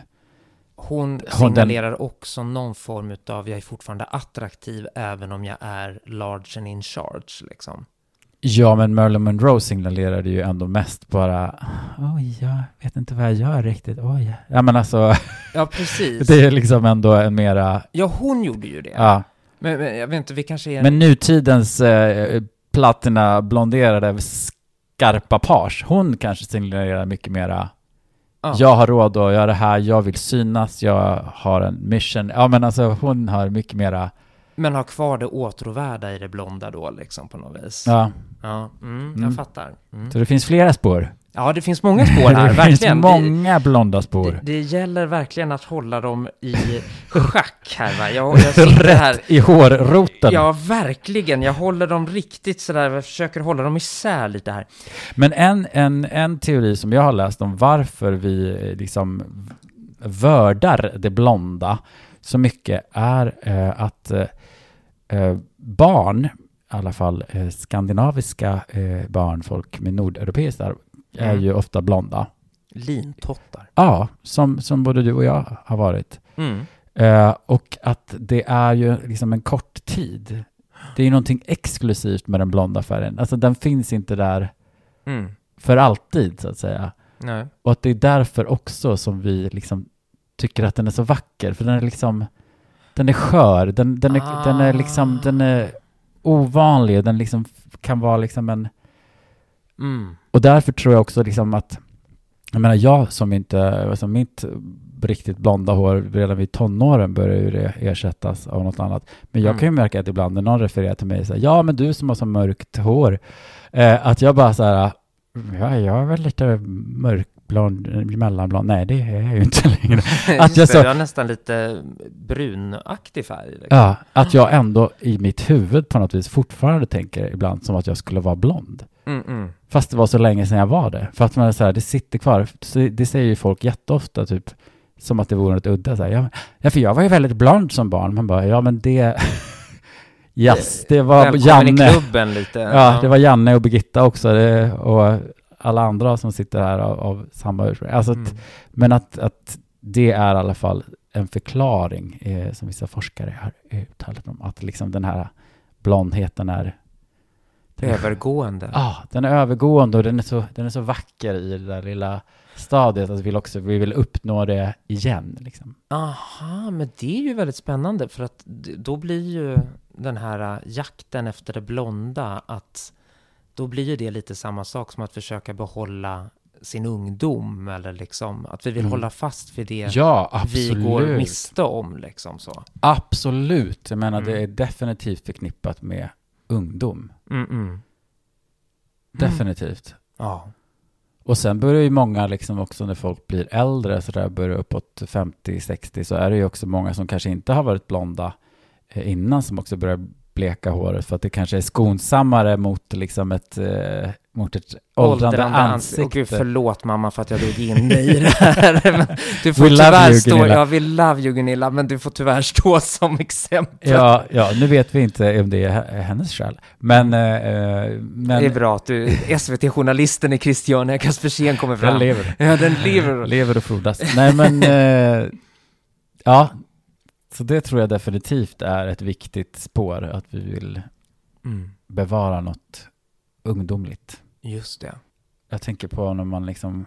S1: Hon
S2: Hon- den-
S1: signalerar också någon form av jag är fortfarande attraktiv även om jag är large and in charge. Liksom.
S2: Ja, men Marilyn Monroe signalerade ju ändå mest bara, oj, jag vet inte vad jag gör riktigt, oj. Ja, men alltså,
S1: Ja, precis.
S2: det är liksom ändå en mera,
S1: Ja, hon gjorde ju det.
S2: ja.
S1: Men, men jag vet inte, vi kanske är...
S2: Men nutidens eh, platina blonderade skarpa page, hon kanske signalerar mycket mera,
S1: ja.
S2: jag har råd att göra det här, jag vill synas, jag har en mission. Ja, men alltså hon har mycket mera,
S1: Men har kvar det åtråvärda i det blonda då, liksom på något vis.
S2: ja.
S1: Ja, mm,
S2: Mm.
S1: jag fattar. Mm.
S2: Så det finns flera spår.
S1: Ja, det finns många spår här,
S2: det
S1: verkligen.
S2: finns många blonda spår.
S1: Det, det gäller verkligen att hålla dem i schack här va. Jag, jag sitter här.
S2: I hårroten.
S1: Ja, verkligen. Jag håller dem riktigt sådär, jag försöker hålla dem isär lite här.
S2: Men en, en, en teori som jag har läst om varför vi eh, liksom vördar det blonda så mycket är eh, att eh, eh, barn, i alla fall eh, skandinaviska eh, barn, folk med nordeuropeiskt arv, är
S1: Mm.
S2: ju ofta blonda.
S1: Lintottar.
S2: Ja, som, som både du och jag har varit.
S1: Mm.
S2: Eh, och att det är ju liksom en kort tid. Det är ju någonting exklusivt med den blonda färgen. Alltså den finns inte där
S1: Mm.
S2: för alltid så att säga.
S1: Nej.
S2: Och att det är därför också som vi liksom tycker att den är så vacker. För den är liksom, den är skör, den, den, är, den är liksom, den är ovanlig, den liksom kan vara liksom en,
S1: Mm.
S2: Och därför tror jag också liksom att, jag menar jag som inte, alltså mitt riktigt blonda hår redan vid tonåren börjar ju det ersättas av något annat. Men jag
S1: Mm.
S2: kan ju märka att ibland när någon refererar till mig så här, ja men du som har så mörkt hår, eh, att jag bara så här, ja jag är väl lite mörkblond, mellanblond, nej det är jag ju inte längre.
S1: Just
S2: jag så-
S1: du har nästan lite brunaktig färg. Liksom.
S2: Ja, att jag ändå i mitt huvud på något vis fortfarande tänker ibland som att jag skulle vara blond.
S1: Mm, mm.
S2: Fast det var så länge sedan jag var det. För att man är så här, det sitter kvar. Det säger ju folk jätteofta, typ som att det vore något udda. Så här, ja, för jag var ju väldigt blond som barn. Man bara, ja men det... yes, det var
S1: Välkommen i
S2: Janne.
S1: klubben lite.
S2: Ja, det var Janne och Birgitta också. Det, och alla andra som sitter här av, av samma ursprung. Alltså,
S1: Mm.
S2: Men att, att det är i alla fall en förklaring eh, som vissa forskare har uttalat om. Att liksom den här blondheten är...
S1: Övergående.
S2: Ja, den är övergående och den är, så, den är så vacker i det där lilla stadiet att vi vill också vi vill uppnå det igen. Liksom.
S1: Aha, men det är ju väldigt spännande för att då blir ju den här äh, jakten efter det blonda att då blir ju det lite samma sak som att försöka behålla sin ungdom eller liksom att vi vill
S2: Mm.
S1: hålla fast vid det
S2: Ja,
S1: vi går miste om liksom så.
S2: Absolut. Jag menar, det
S1: Mm.
S2: är definitivt förknippat med ungdom.
S1: Mm, mm.
S2: Definitivt.
S1: Ja.
S2: Och sen börjar ju många liksom också när folk blir äldre, så där börjar uppåt 50-60, så är det ju också många som kanske inte har varit blonda eh, innan som också börjar bleka håret för att det kanske är skonsammare mot liksom ett, eh, mot ett åldrande,
S1: ans-
S2: ansikte.
S1: Och gud, förlåt mamma för att jag drog in dig i det här. Du får
S2: We
S1: tyvärr
S2: you,
S1: stå,
S2: Gunilla.
S1: ja vi love you Gunilla, men du får tyvärr stå som exempel.
S2: Ja, ja, nu vet vi inte om det är he- hennes skäl. Men, eh, eh, men
S1: Det är bra att du, SVT-journalisten i Christiania Kaspersen kommer fram.
S2: den lever.
S1: Ja, den lever.
S2: lever och frodas. Nej, men eh, ja, så det tror jag definitivt är ett viktigt spår, att vi vill
S1: Mm,
S2: bevara något ungdomligt.
S1: just det.
S2: Jag tänker på när man liksom,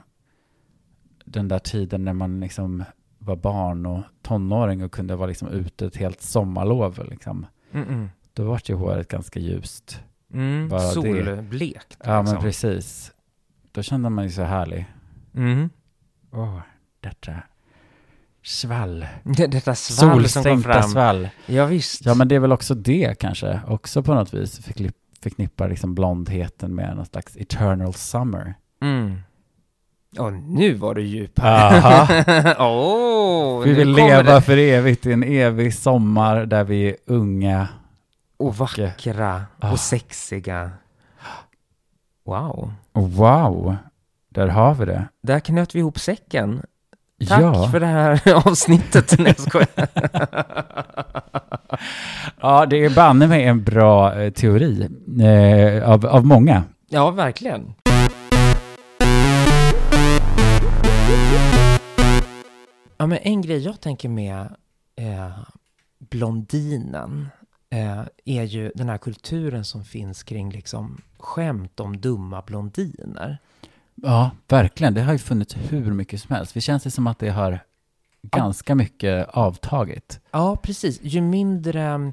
S2: den där tiden när man liksom var barn och tonåring och kunde vara liksom ute ett helt sommarlov liksom.
S1: Mm, mm.
S2: Då var ju håret ganska ljust.
S1: Mm,
S2: Bara det.
S1: solblekt.
S2: Ja, men
S1: liksom.
S2: precis. Då kände man ju så härlig.
S1: Mm.
S2: Åh, detta svall.
S1: Det, detta svall som kom
S2: Solstänkta
S1: fram.
S2: svall.
S1: Ja, visst.
S2: Ja, men det är väl också det kanske. Också på något vis förknippar liksom blondheten med någon slags eternal summer.
S1: Mm. Och nu var du djup.
S2: Aha.
S1: Åh,
S2: Vi vill leva
S1: det.
S2: för evigt i en evig sommar där vi är unga.
S1: Och vackra
S2: Ah.
S1: och sexiga. Wow.
S2: Wow, där har vi det.
S1: Där knöt vi ihop säcken. Tack
S2: ja.
S1: för det här avsnittet. Nej, jag skojar.
S2: ja, det är banne mig en bra eh, teori eh, av, av många.
S1: Ja, verkligen. Ja, men en grej jag tänker med eh, blondinen eh, är ju den här kulturen som finns kring liksom skämt om dumma blondiner.
S2: Ja, verkligen. Det har ju funnits hur mycket som helst. Det känns det som att det har ganska mycket avtagit.
S1: Ja, precis. Ju mindre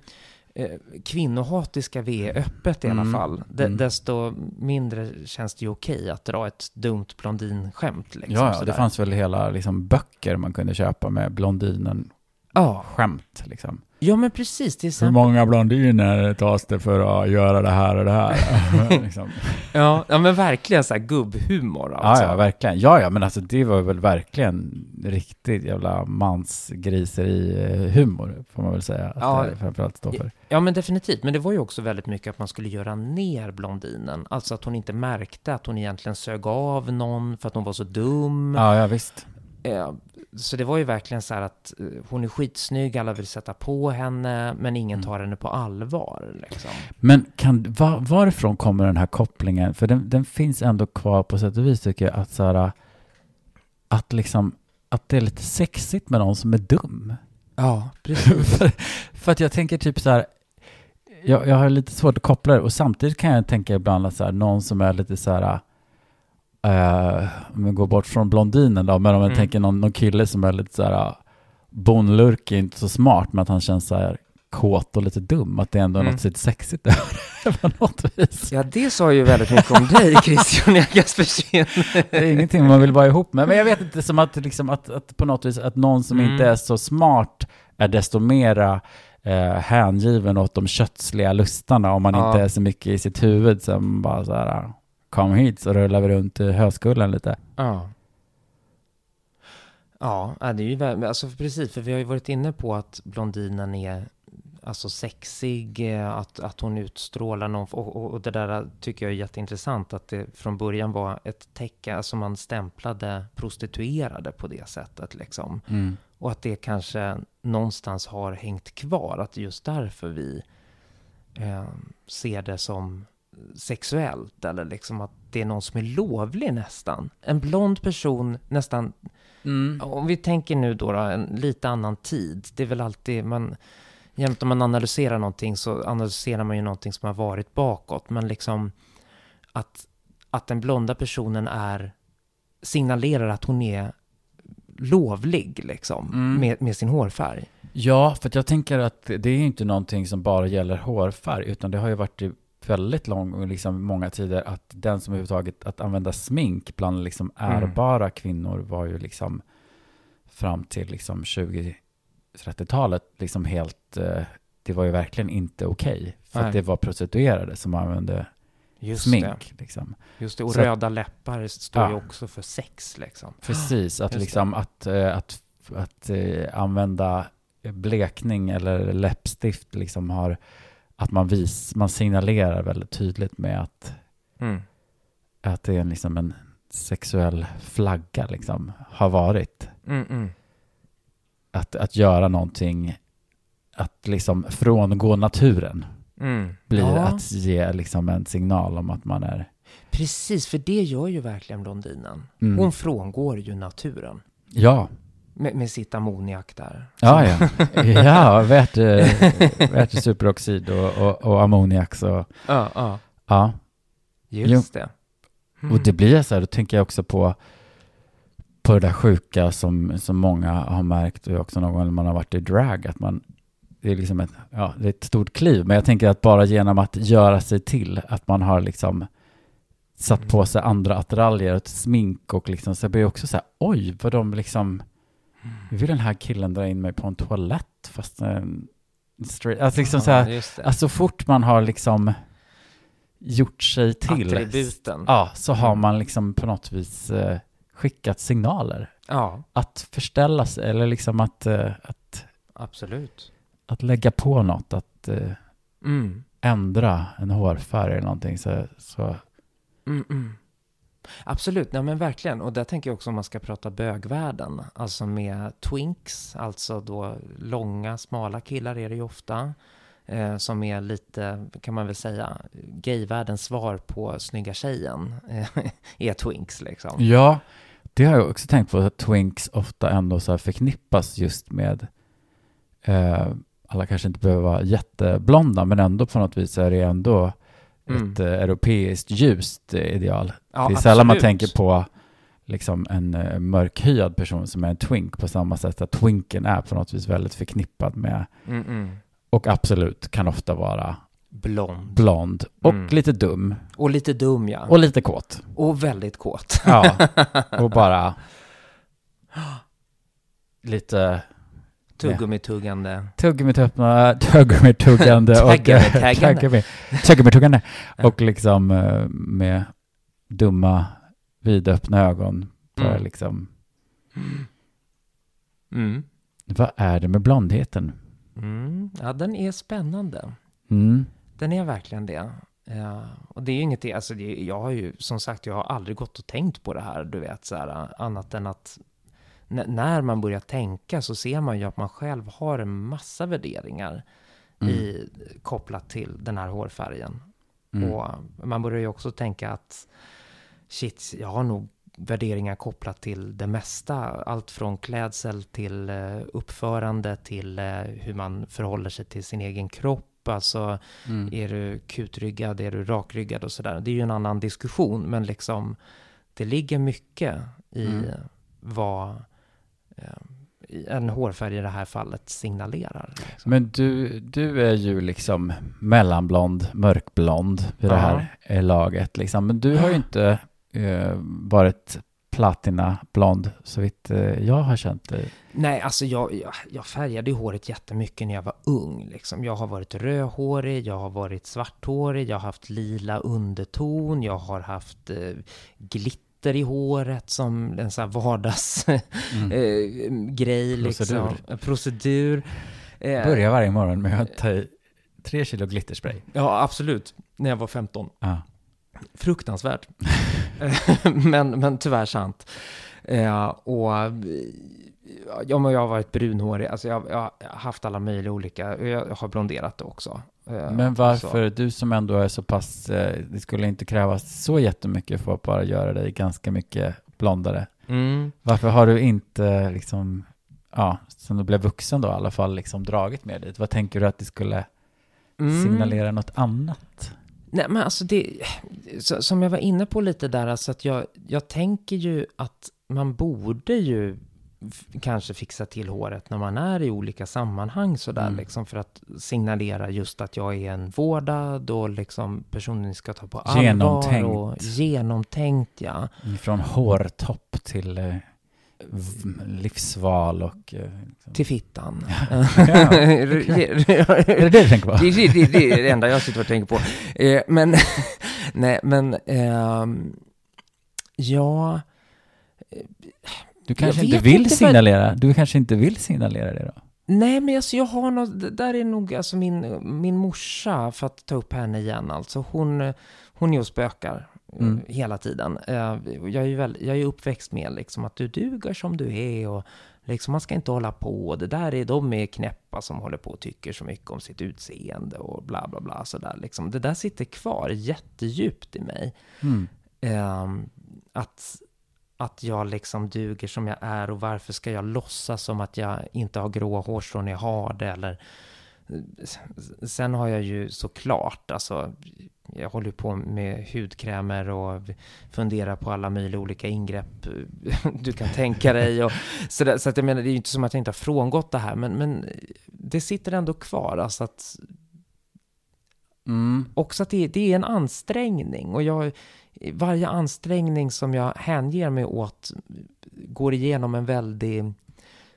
S1: eh, kvinnohatiska vi är öppet i alla
S2: Mm.
S1: fall, de,
S2: Mm.
S1: desto mindre känns det ju okej att dra ett dumt blondinskämt. Liksom,
S2: ja, ja, det fanns väl hela liksom, böcker man kunde köpa med blondinen-skämt.
S1: Ja.
S2: Liksom.
S1: Ja, men precis. Till
S2: Hur många blondiner tas det för att göra det här och det här? liksom.
S1: ja, ja, men verkligen så här gubbhumor
S2: Ja,
S1: alltså.
S2: ja, verkligen. Ja, ja, men alltså det var väl verkligen riktigt jävla mansgriseri-humor, får man väl säga. Att
S1: Ja.
S2: det framförallt står för.
S1: Ja, men definitivt. Men det var ju också väldigt mycket att man skulle göra ner blondinen. Alltså att hon inte märkte att hon egentligen sög av någon för att hon var så dum.
S2: Ja, ja, visst.
S1: Så det var ju verkligen så här att eh, hon är skitsnygg, alla vill sätta på henne, men ingen
S2: Mm.
S1: tar henne på allvar. Liksom.
S2: Men kan, var, varifrån kommer den här kopplingen? För den, den finns ändå kvar på sätt och vis tycker jag. Att, så här, att, liksom, att det är lite sexigt med någon som är dum.
S1: Ja, precis.
S2: för, för att jag tänker typ så här. Jag, jag har lite svårt att koppla det och samtidigt kan jag tänka ibland att så här, någon som är lite så här. Eh, om vi går bort från blondinen då, men om jag
S1: Mm.
S2: tänker någon, någon kille som är lite så här bonlurkig, inte så smart, men att han känns så här kåt och lite dum, att det ändå är
S1: Mm.
S2: något lite sexigt över det på något vis.
S1: Ja, det sa ju väldigt mycket om dig, Christian Jägerspersén.
S2: Det är ingenting man vill vara ihop med. Men jag vet inte, som att, liksom, att, att på något vis att någon som
S1: Mm.
S2: inte är så smart är desto mera eh, hängiven åt de kötsliga lustarna om man
S1: Ja.
S2: inte är så mycket i sitt huvud som bara så här, kom hit så rullar vi runt i höskullen lite.
S1: Ja. Ja, det är ju vä- alltså precis, för vi har ju varit inne på att blondinen är alltså sexig, eh, att, att hon utstrålar någon, och, och, och det där tycker jag är jätteintressant, att det från början var ett tecken, alltså man stämplade prostituerade på det sättet liksom.
S2: Mm.
S1: Och att det kanske någonstans har hängt kvar, att just därför vi eh, ser det som sexuellt, eller liksom att det är någon som är lovlig nästan. En blond person nästan,
S2: Mm.
S1: om vi tänker nu då, då en lite annan tid, det är väl alltid, man, jämt om man analyserar någonting så analyserar man ju någonting som har varit bakåt, men liksom att, att den blonda personen är, signalerar att hon är lovlig liksom,
S2: Mm.
S1: med, med sin hårfärg.
S2: Ja, för att jag tänker att det är ju inte någonting som bara gäller hårfärg, utan det har ju varit i väldigt lång, liksom många tider, att den som överhuvudtaget, att använda smink bland liksom
S1: Mm.
S2: ärbara kvinnor var ju liksom fram till liksom 20-30-talet liksom helt, eh, det var ju verkligen inte okej. för
S1: Nej.
S2: att det var prostituerade som använde
S1: Just det.
S2: smink. Liksom.
S1: Just det. Och
S2: Så att-
S1: röda läppar står ju
S2: Ja.
S1: också för sex liksom.
S2: Precis, att
S1: Just det.
S2: liksom att, eh, att, att eh, använda blekning eller läppstift liksom har, att man vis, man signalerar väldigt tydligt med att,
S1: Mm.
S2: att det är liksom en sexuell flagga liksom, har varit.
S1: Mm, mm.
S2: Att, att göra någonting, att liksom frångå naturen
S1: Mm.
S2: blir
S1: ja,
S2: att ge liksom en signal om att man är...
S1: precis, för det gör ju verkligen blondinen.
S2: Mm.
S1: Hon frångår ju naturen
S2: Ja,
S1: med, med sitt ammoniak där.
S2: ja, ja. ja väte, vätesuperoxid och, och, och ammoniak så,
S1: Ja, ja.
S2: ja.
S1: Just det. Mm.
S2: Och det blir så här, då tänker jag också på, på det där sjuka som, som många har märkt och också någon gång när man har varit i drag, att man, det är liksom ett, ja, det är ett stort kliv, men jag tänker att bara genom att göra sig till, att man har liksom satt på sig andra attiraljer, ett smink och liksom, så jag blir också så här, oj, vad de liksom, vill den här killen dra in mig på en toalett, fast en straight, alltså liksom så här,
S1: Ja, just det.
S2: alltså fort man har liksom gjort sig till,
S1: Attributen.
S2: Ja, så har
S1: Mm.
S2: man liksom på något vis eh, skickat signaler.
S1: ja,
S2: Att förställa sig, eller liksom att, eh, att,
S1: absolut.
S2: att lägga på något, att eh,
S1: Mm.
S2: ändra en hårfärg eller någonting. Så, så
S1: Mm, mm. Absolut, nej men verkligen. Och där tänker jag också om man ska prata bögvärlden. Alltså med twinks, alltså då långa, smala killar är det ju ofta. Eh, som är lite, kan man väl säga, gayvärldens svar på snygga tjejen. Eh, är twinks liksom.
S2: ja, det har jag också tänkt på, att twinks ofta ändå så här förknippas just med, eh, alla kanske inte behöver vara jätteblonda, men ändå på något vis är det ändå
S1: Mm.
S2: ett eh, europeiskt ljust eh, ideal.
S1: Ja,
S2: det är sällan man tänker på liksom en eh, mörkhyad person som är en twink på samma sätt att twinken är på något vis väldigt förknippad med
S1: Mm, mm.
S2: och absolut kan ofta vara
S1: Blond.
S2: blond och
S1: Mm.
S2: lite dum
S1: Och lite dum ja.
S2: och lite kåt.
S1: Och väldigt kåt.
S2: Ja, och bara lite
S1: Tuggummi-tuggande.
S2: tuggummi-tuggande tuggummi-tuggande och tuggummi-tuggande och liksom eh, med dumma vidöppna ögon börjar
S1: Mm.
S2: liksom
S1: Mm.
S2: vad är det med blondheten?
S1: Mm. Ja, den är spännande.
S2: Mm.
S1: Den är verkligen det. Ja, och det är ju inget, alltså det, jag har ju som sagt, jag har aldrig gått och tänkt på det här, du vet, så här, annat än att n- när man börjar tänka så ser man ju att man själv har en massa värderingar
S2: Mm.
S1: i, kopplat till den här hårfärgen.
S2: Mm.
S1: Och man börjar ju också tänka att shit, jag har nog värderingar kopplat till det mesta. Allt från klädsel till eh, uppförande till eh, hur man förhåller sig till sin egen kropp. Alltså,
S2: Mm.
S1: är du kutryggad, är du rakryggad och sådär. Det är ju en annan diskussion, men liksom det ligger mycket i
S2: Mm.
S1: vad, en hårfärg i det här fallet signalerar. Liksom.
S2: Men du, du är ju liksom mellanblond, mörkblond vid det
S1: Ja.
S2: här eh, laget. Liksom. Men du har ju inte eh, varit platinablond så vitt eh, jag har känt dig.
S1: Nej, alltså jag, jag, jag färgade håret jättemycket när jag var ung. Liksom. Jag har varit rödhårig, jag har varit svarthårig, jag har haft lila underton, jag har haft eh, glitter i håret som en sån här vardagsgrej.
S2: Mm.
S1: eh, liksom.
S2: Procedur.
S1: Procedur. Eh,
S2: Börjar varje morgon med att ta i tre kilo glitterspray.
S1: Ja, absolut. När jag var 15.
S2: Ja.
S1: Fruktansvärt. men, men tyvärr sant. Eh, och ja, men jag har varit brunhårig. Alltså jag, jag har haft alla möjliga olika. Jag har blonderat det också. Eh,
S2: Men
S1: så.
S2: varför, du som ändå är så pass, eh, det skulle inte krävas så jättemycket för att bara göra dig ganska mycket blondare.
S1: Mm.
S2: Varför har du inte liksom, ja, sen du blev vuxen då i alla fall, liksom dragit med dit? Vad tänker du att det skulle
S1: Mm.
S2: signalera något annat?
S1: Nej, men alltså det, så, som jag var inne på lite där, alltså att jag, jag tänker ju att man borde ju kanske fixa till håret när man är i olika sammanhang sådär
S2: Mm.
S1: liksom för att signalera just att jag är en vårdad och liksom personen ska ta på allvar
S2: Genomtänkt.
S1: och genomtänkt ja.
S2: Från hårtopp till eh, livsval och... Eh, liksom.
S1: Till fittan.
S2: är det det du tänker på?
S1: Det, det, det, det är det enda jag sitter och tänker på. Eh, men, nej, men, ehm, ja,
S2: Du kanske inte vill
S1: inte vad-
S2: signalera, du kanske inte vill signalera det då?
S1: nej men alltså jag har något, det där är nog alltså min, min morsa, för att ta upp henne igen alltså, hon, hon och spökar. eh,
S2: Mm.
S1: Hela tiden. Eh, Jag är ju väl, jag är uppväxt med liksom att du duger som du är och liksom man ska inte hålla på. Det där är, de är knäppa som håller på och tycker så mycket om sitt utseende och bla bla bla sådär liksom. Det där sitter kvar jättedjupt i mig.
S2: Mm.
S1: Ehm, att, att jag liksom duger som jag är och varför ska jag låtsas som att jag inte har gråa hårstrån när jag har det eller Sen har jag ju såklart, alltså jag håller ju på med hudkrämer och funderar på alla möjliga olika ingrepp eh, du kan tänka dig. Och så, där, så att jag menar, det är ju inte som att jag inte har frångått det här, men, men det sitter ändå kvar. Alltså att
S2: Mm.
S1: också att det, det är en ansträngning och jag, varje ansträngning som jag hänger mig åt går igenom en väldig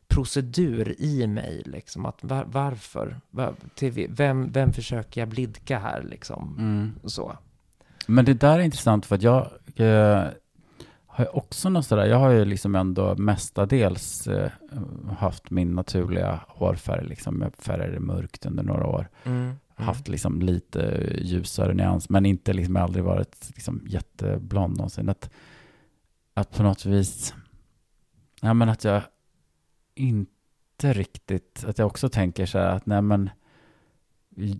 S1: procedur i mig. Liksom. Att var, varför? Var, till, vem, vem försöker jag blidka här? Liksom?
S2: Mm.
S1: Så.
S2: Men det där är intressant för att jag eh, har också något sådär, jag har ju liksom ändå mestadels eh, haft min naturliga hårfärg, liksom jag färgade mörkt under några år.
S1: Mm.
S2: Haft liksom lite ljusare nyans, men inte liksom aldrig varit liksom jätteblond någonsin. Att, att på något vis, ja men att jag inte riktigt, att jag också tänker så här att nej men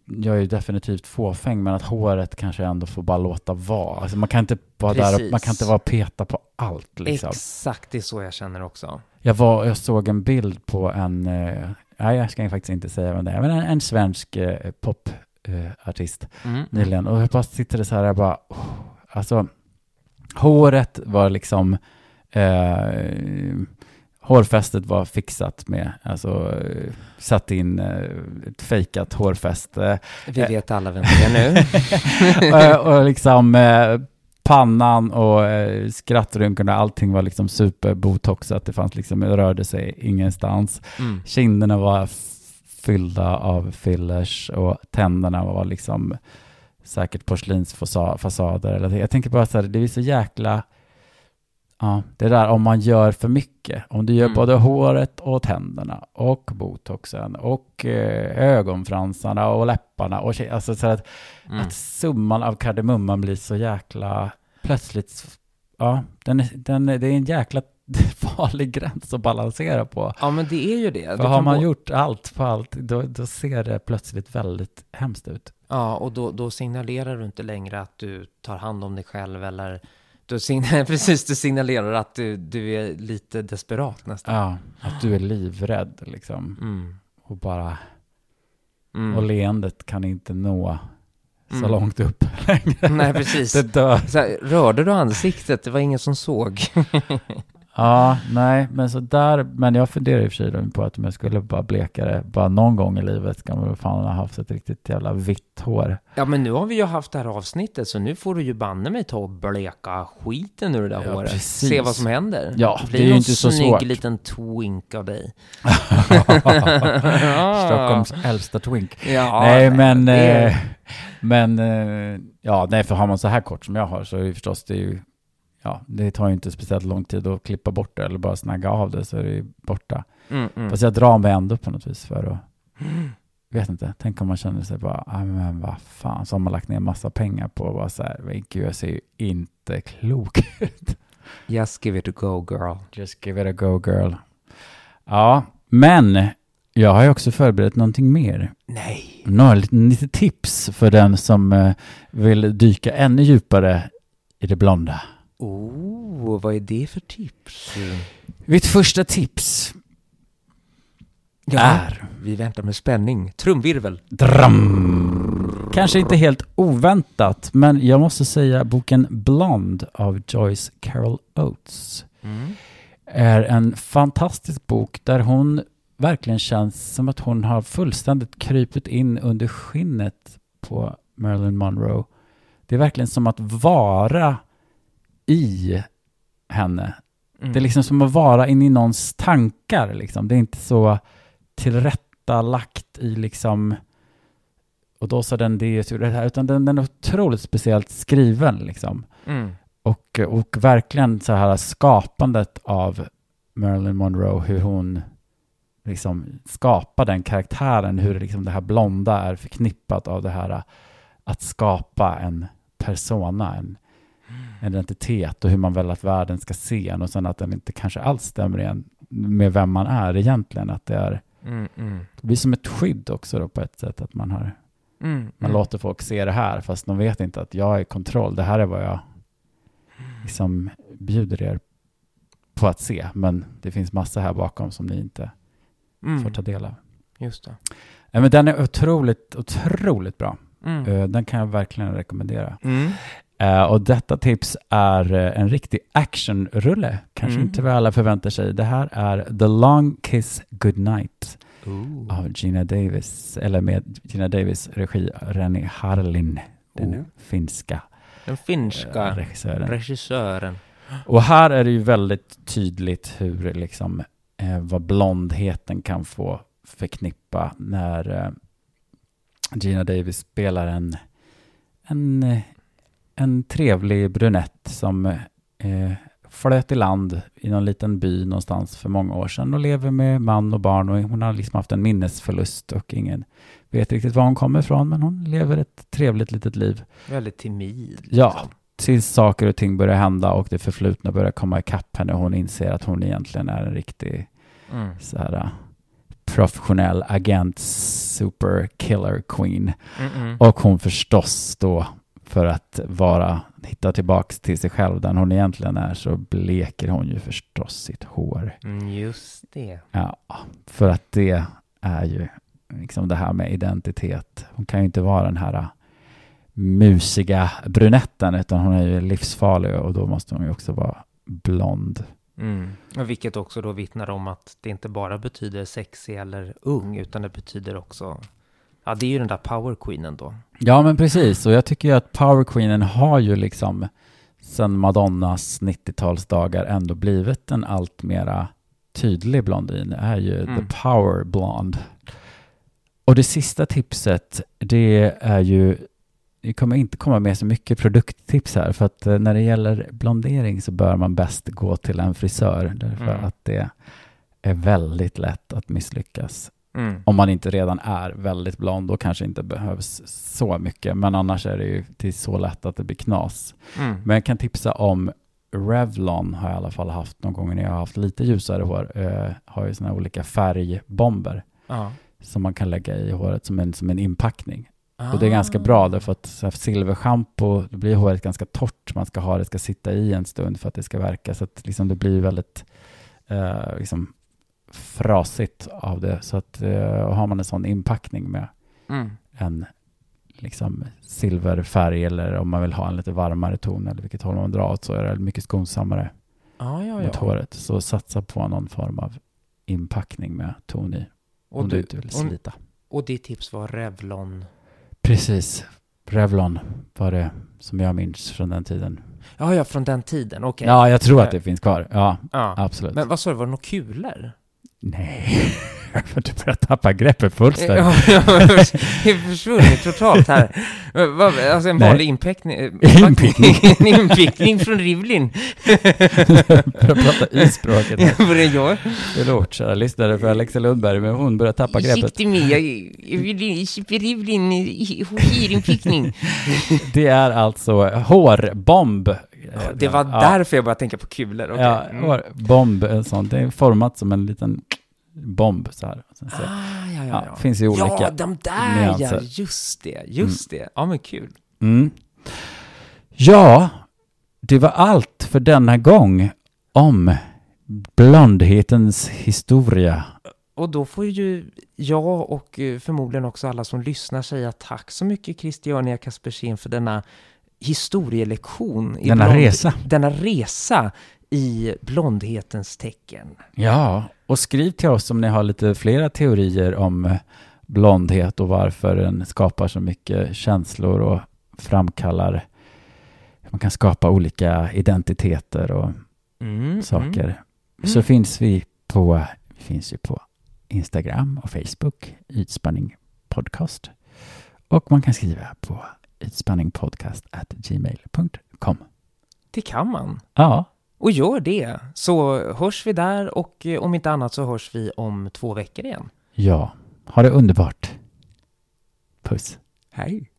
S2: jag är ju definitivt fåfäng, men att håret kanske ändå får bara låta vara. Alltså man kan inte vara där, och, man kan inte vara och peta på allt liksom.
S1: Exakt, det är så jag känner också.
S2: Jag, var, jag såg en bild på en, eh, nej jag ska faktiskt inte säga vem det är, men en, en svensk eh, popartist
S1: Mm.
S2: nyligen. Och jag bara sitter det så här, jag bara, oh, alltså håret var liksom, eh, hårfästet var fixat med, alltså eh, satt in eh, ett fejkat hårfäste.
S1: Vi vet alla vem det är nu.
S2: Eh, och liksom eh, pannan och eh, skrattrynkorna, allting var liksom superbotoxat. Det fanns liksom, det rörde sig ingenstans.
S1: Mm.
S2: Kinderna var fyllda av fillers och tänderna var liksom säkert porslinsfasader. Eller, jag tänker bara så här, det är så jäkla... Ja, det där om man gör för mycket. Om du gör
S1: Mm.
S2: både håret och tänderna och botoxen och eh, ögonfransarna och läpparna och alltså så att,
S1: Mm.
S2: att summan av kardemumman blir så jäkla plötsligt, ja, den, den, det är en jäkla farlig gräns att balansera på.
S1: Ja, men det är ju det.
S2: För har man
S1: vara-
S2: gjort allt på allt, då, då ser det plötsligt väldigt hemskt ut.
S1: Ja, och då, då signalerar du inte längre att du tar hand om dig själv eller du sign- precis, du signalerar att du, du är lite desperat nästan.
S2: Ja, att du är livrädd liksom.
S1: Mm.
S2: Och bara,
S1: Mm.
S2: och leendet kan inte nå så
S1: Mm.
S2: långt upp längre.
S1: Nej, precis.
S2: Det dör.
S1: Här, rörde du ansiktet? Det var ingen som såg.
S2: Ja, nej, men så där, men jag funderar i och för sig på att om jag skulle bara bleka det bara någon gång i livet ska man väl fan ha haft ett riktigt jävla vitt hår.
S1: Ja, men nu har vi ju haft det här avsnittet, så nu får du ju banne mig ta och bleka skiten ur det där
S2: Ja,
S1: håret.
S2: precis.
S1: Se vad som händer.
S2: Ja,
S1: blir
S2: det är ju
S1: någon
S2: inte så
S1: snygg
S2: svårt.
S1: liten twink av dig.
S2: Stockholms äldsta twink.
S1: Ja,
S2: nej, men,
S1: det är-
S2: eh, men, eh, ja, nej, för har man så här kort som jag har så är det förstås det är ju, ja, det tar ju inte speciellt lång tid att klippa bort det eller bara snagga av det så är det borta.
S1: Mm, mm.
S2: Fast jag drar mig ändå på något vis för att, vet inte, tänk om man känner sig bara, ah, men vad fan, så har man lagt ner massa pengar på att vara så här, men gud jag ser ju inte klok ut.
S1: Just give it a go girl.
S2: Just give it a go girl. Ja, men jag har ju också förberett någonting mer.
S1: Nej.
S2: Några lite, lite tips för den som eh, vill dyka ännu djupare i det blonda.
S1: Oh, vad är det för tips?
S2: Mitt första tips är
S1: Vi väntar med spänning. Trumvirvel.
S2: Dram. Kanske inte helt oväntat, men jag måste säga boken Blonde av Joyce Carol Oates
S1: Mm.
S2: är en fantastisk bok där hon verkligen känns som att hon har fullständigt krypit in under skinnet på Marilyn Monroe. Det är verkligen som att vara i henne.
S1: Mm.
S2: Det är liksom som att vara inne i någons tankar. Liksom. Det är inte så tillrättalagt i liksom och då sa den det och det här, utan den, den är otroligt speciellt skriven liksom.
S1: Mm.
S2: Och, och verkligen så här skapandet av Marilyn Monroe, hur hon liksom skapar den karaktären, hur liksom det här blonda är förknippat av det här att skapa en persona, en, en identitet och hur man vill att världen ska se en och sen att den inte kanske alls stämmer igen med vem man är egentligen, att det är
S1: Mm, mm.
S2: det blir som ett skydd också då på ett sätt att man har
S1: Mm,
S2: man
S1: mm.
S2: låter folk se det här fast de vet inte att jag är kontroll. Det här är vad jag liksom bjuder er på att se. Men det finns massa här bakom som ni inte
S1: Mm.
S2: får ta del av.
S1: Just det.
S2: Ja, men den är otroligt, otroligt bra.
S1: Mm.
S2: Eh, Den kan jag verkligen rekommendera. Eh, Och detta tips är eh, en riktig actionrulle. Kanske
S1: Mm.
S2: inte vad alla förväntar sig. Det här är The Long Kiss Goodnight
S1: Ooh.
S2: av Gina Davis, eller med Gina Davis regi, Rennie Harlin, den
S1: Oh.
S2: finska
S1: Den finska
S2: regissören.
S1: regissören.
S2: Och här är det ju väldigt tydligt hur liksom eh, vad blondheten kan få förknippa när Gina Davis spelar en, en, en trevlig brunett som eh, flöt i land i någon liten by någonstans för många år sedan och lever med man och barn och hon har liksom haft en minnesförlust och ingen vet riktigt var hon kommer ifrån men hon lever ett trevligt litet liv.
S1: Väldigt timid.
S2: Ja.
S1: liksom.
S2: tills saker och ting börjar hända och det förflutna börjar komma ikapp henne och hon inser att hon egentligen är en riktig
S1: Mm.
S2: så här, äh, professionell agent, super killer queen.
S1: Mm, mm.
S2: Och hon förstås då för att vara, hitta tillbaks till sig själv, den hon egentligen är, så bleker hon ju förstås sitt hår.
S1: Mm, just det.
S2: Ja, för att det är ju liksom det här med identitet. Hon kan ju inte vara den här musiga brunetten, utan hon är ju livsfarlig och då måste hon ju också vara blond.
S1: Mm. Vilket också då vittnar om att det inte bara betyder sexig eller ung, utan det betyder också... Ja, det är ju den där power queenen då.
S2: Ja, men precis. Och jag tycker ju att Power Queenen har ju liksom sen Madonnas 90-talsdagar ändå blivit en allt mera tydlig blondin. Det är ju
S1: Mm.
S2: the power blonde. Och det sista tipset, det är ju det kommer inte komma med så mycket produkttips här för att eh, när det gäller blondering så bör man bäst gå till en frisör därför
S1: Mm.
S2: att det är väldigt lätt att misslyckas
S1: Mm.
S2: om man inte redan är väldigt blond och kanske inte behövs så mycket. Men annars är det ju är så lätt att det blir knas.
S1: Mm.
S2: Men jag kan tipsa om Revlon har jag i alla fall haft någon gång när jag har haft lite ljusare hår. Eh, har ju sådana olika färgbomber
S1: Ja.
S2: som man kan lägga i håret som en, som en inpackning. Och det är ganska bra därför att silverschampo, då blir håret ganska torrt. Man ska ha det, ska sitta i en stund för att det ska verka. Så att liksom det blir väldigt eh, liksom frasigt av det. Så att eh, har man en sån inpackning med
S1: Mm.
S2: en liksom silverfärg eller om man vill ha en lite varmare ton eller vilket håll man drar åt så är det mycket skonsammare
S1: Ja, ja,
S2: mot håret. Så satsa på någon form av inpackning med ton i.
S1: Och,
S2: om du
S1: du,
S2: inte vill
S1: och,
S2: slita.
S1: och ditt tips var Revlon.
S2: Precis. Revlon var det som jag minns från den tiden.
S1: Ja, ja, från den tiden. Okej.
S2: Ja, jag tror att det finns kvar. Ja,
S1: Ja.
S2: absolut.
S1: Men vad sa du, var det några kulor?
S2: Nej, du börjar tappa greppet fullständigt.
S1: Ja, ja, det är försvunnit totalt här. Alltså en vanlig inpickning.
S2: Inpickning.
S1: en inpickning från Rivlin.
S2: Börjar prata i språket. här.
S1: Var det jag?
S2: Förlåt, kära lyssnare för Alexa Lundberg, men hon börjar tappa greppet.
S1: Ursäkta mig, jag jag vill Rivlin hyrinpickning.
S2: Det är alltså hårbomb.
S1: Det var
S2: Ja.
S1: därför jag började tänka på kulor. okej.
S2: Ja,
S1: Mm.
S2: hårbomb, en sån. Det är format som en liten bomb så här. Så,
S1: Ah, ja, ja,
S2: ja,
S1: ja.
S2: finns ju olika.
S1: Ja, de där
S2: nyanser.
S1: ja, just det, just det. Ja, men kul.
S2: Mm. Ja, det var allt för denna gång om blondhetens historia.
S1: Och då får ju jag och eh, förmodligen också alla som lyssnar säga tack så mycket Christiania Kaspersen för denna historielektion. i
S2: Denna resa.
S1: Denna resa i blondhetens tecken.
S2: Ja, och skriv till oss om ni har lite flera teorier om blondhet och varför den skapar så mycket känslor och framkallar man kan skapa olika identiteter och
S1: Mm,
S2: saker.
S1: mm.
S2: Så finns vi på, vi finns ju på Instagram och Facebook, Ytspanning Podcast. Och man kan skriva på ytspanningpodcast.gmail.com.
S1: Det kan man.
S2: Ja,
S1: Och gör det, så hörs vi där och eh, om inte annat så hörs vi om två veckor igen.
S2: ja. Ha det underbart. Puss.
S1: Hej!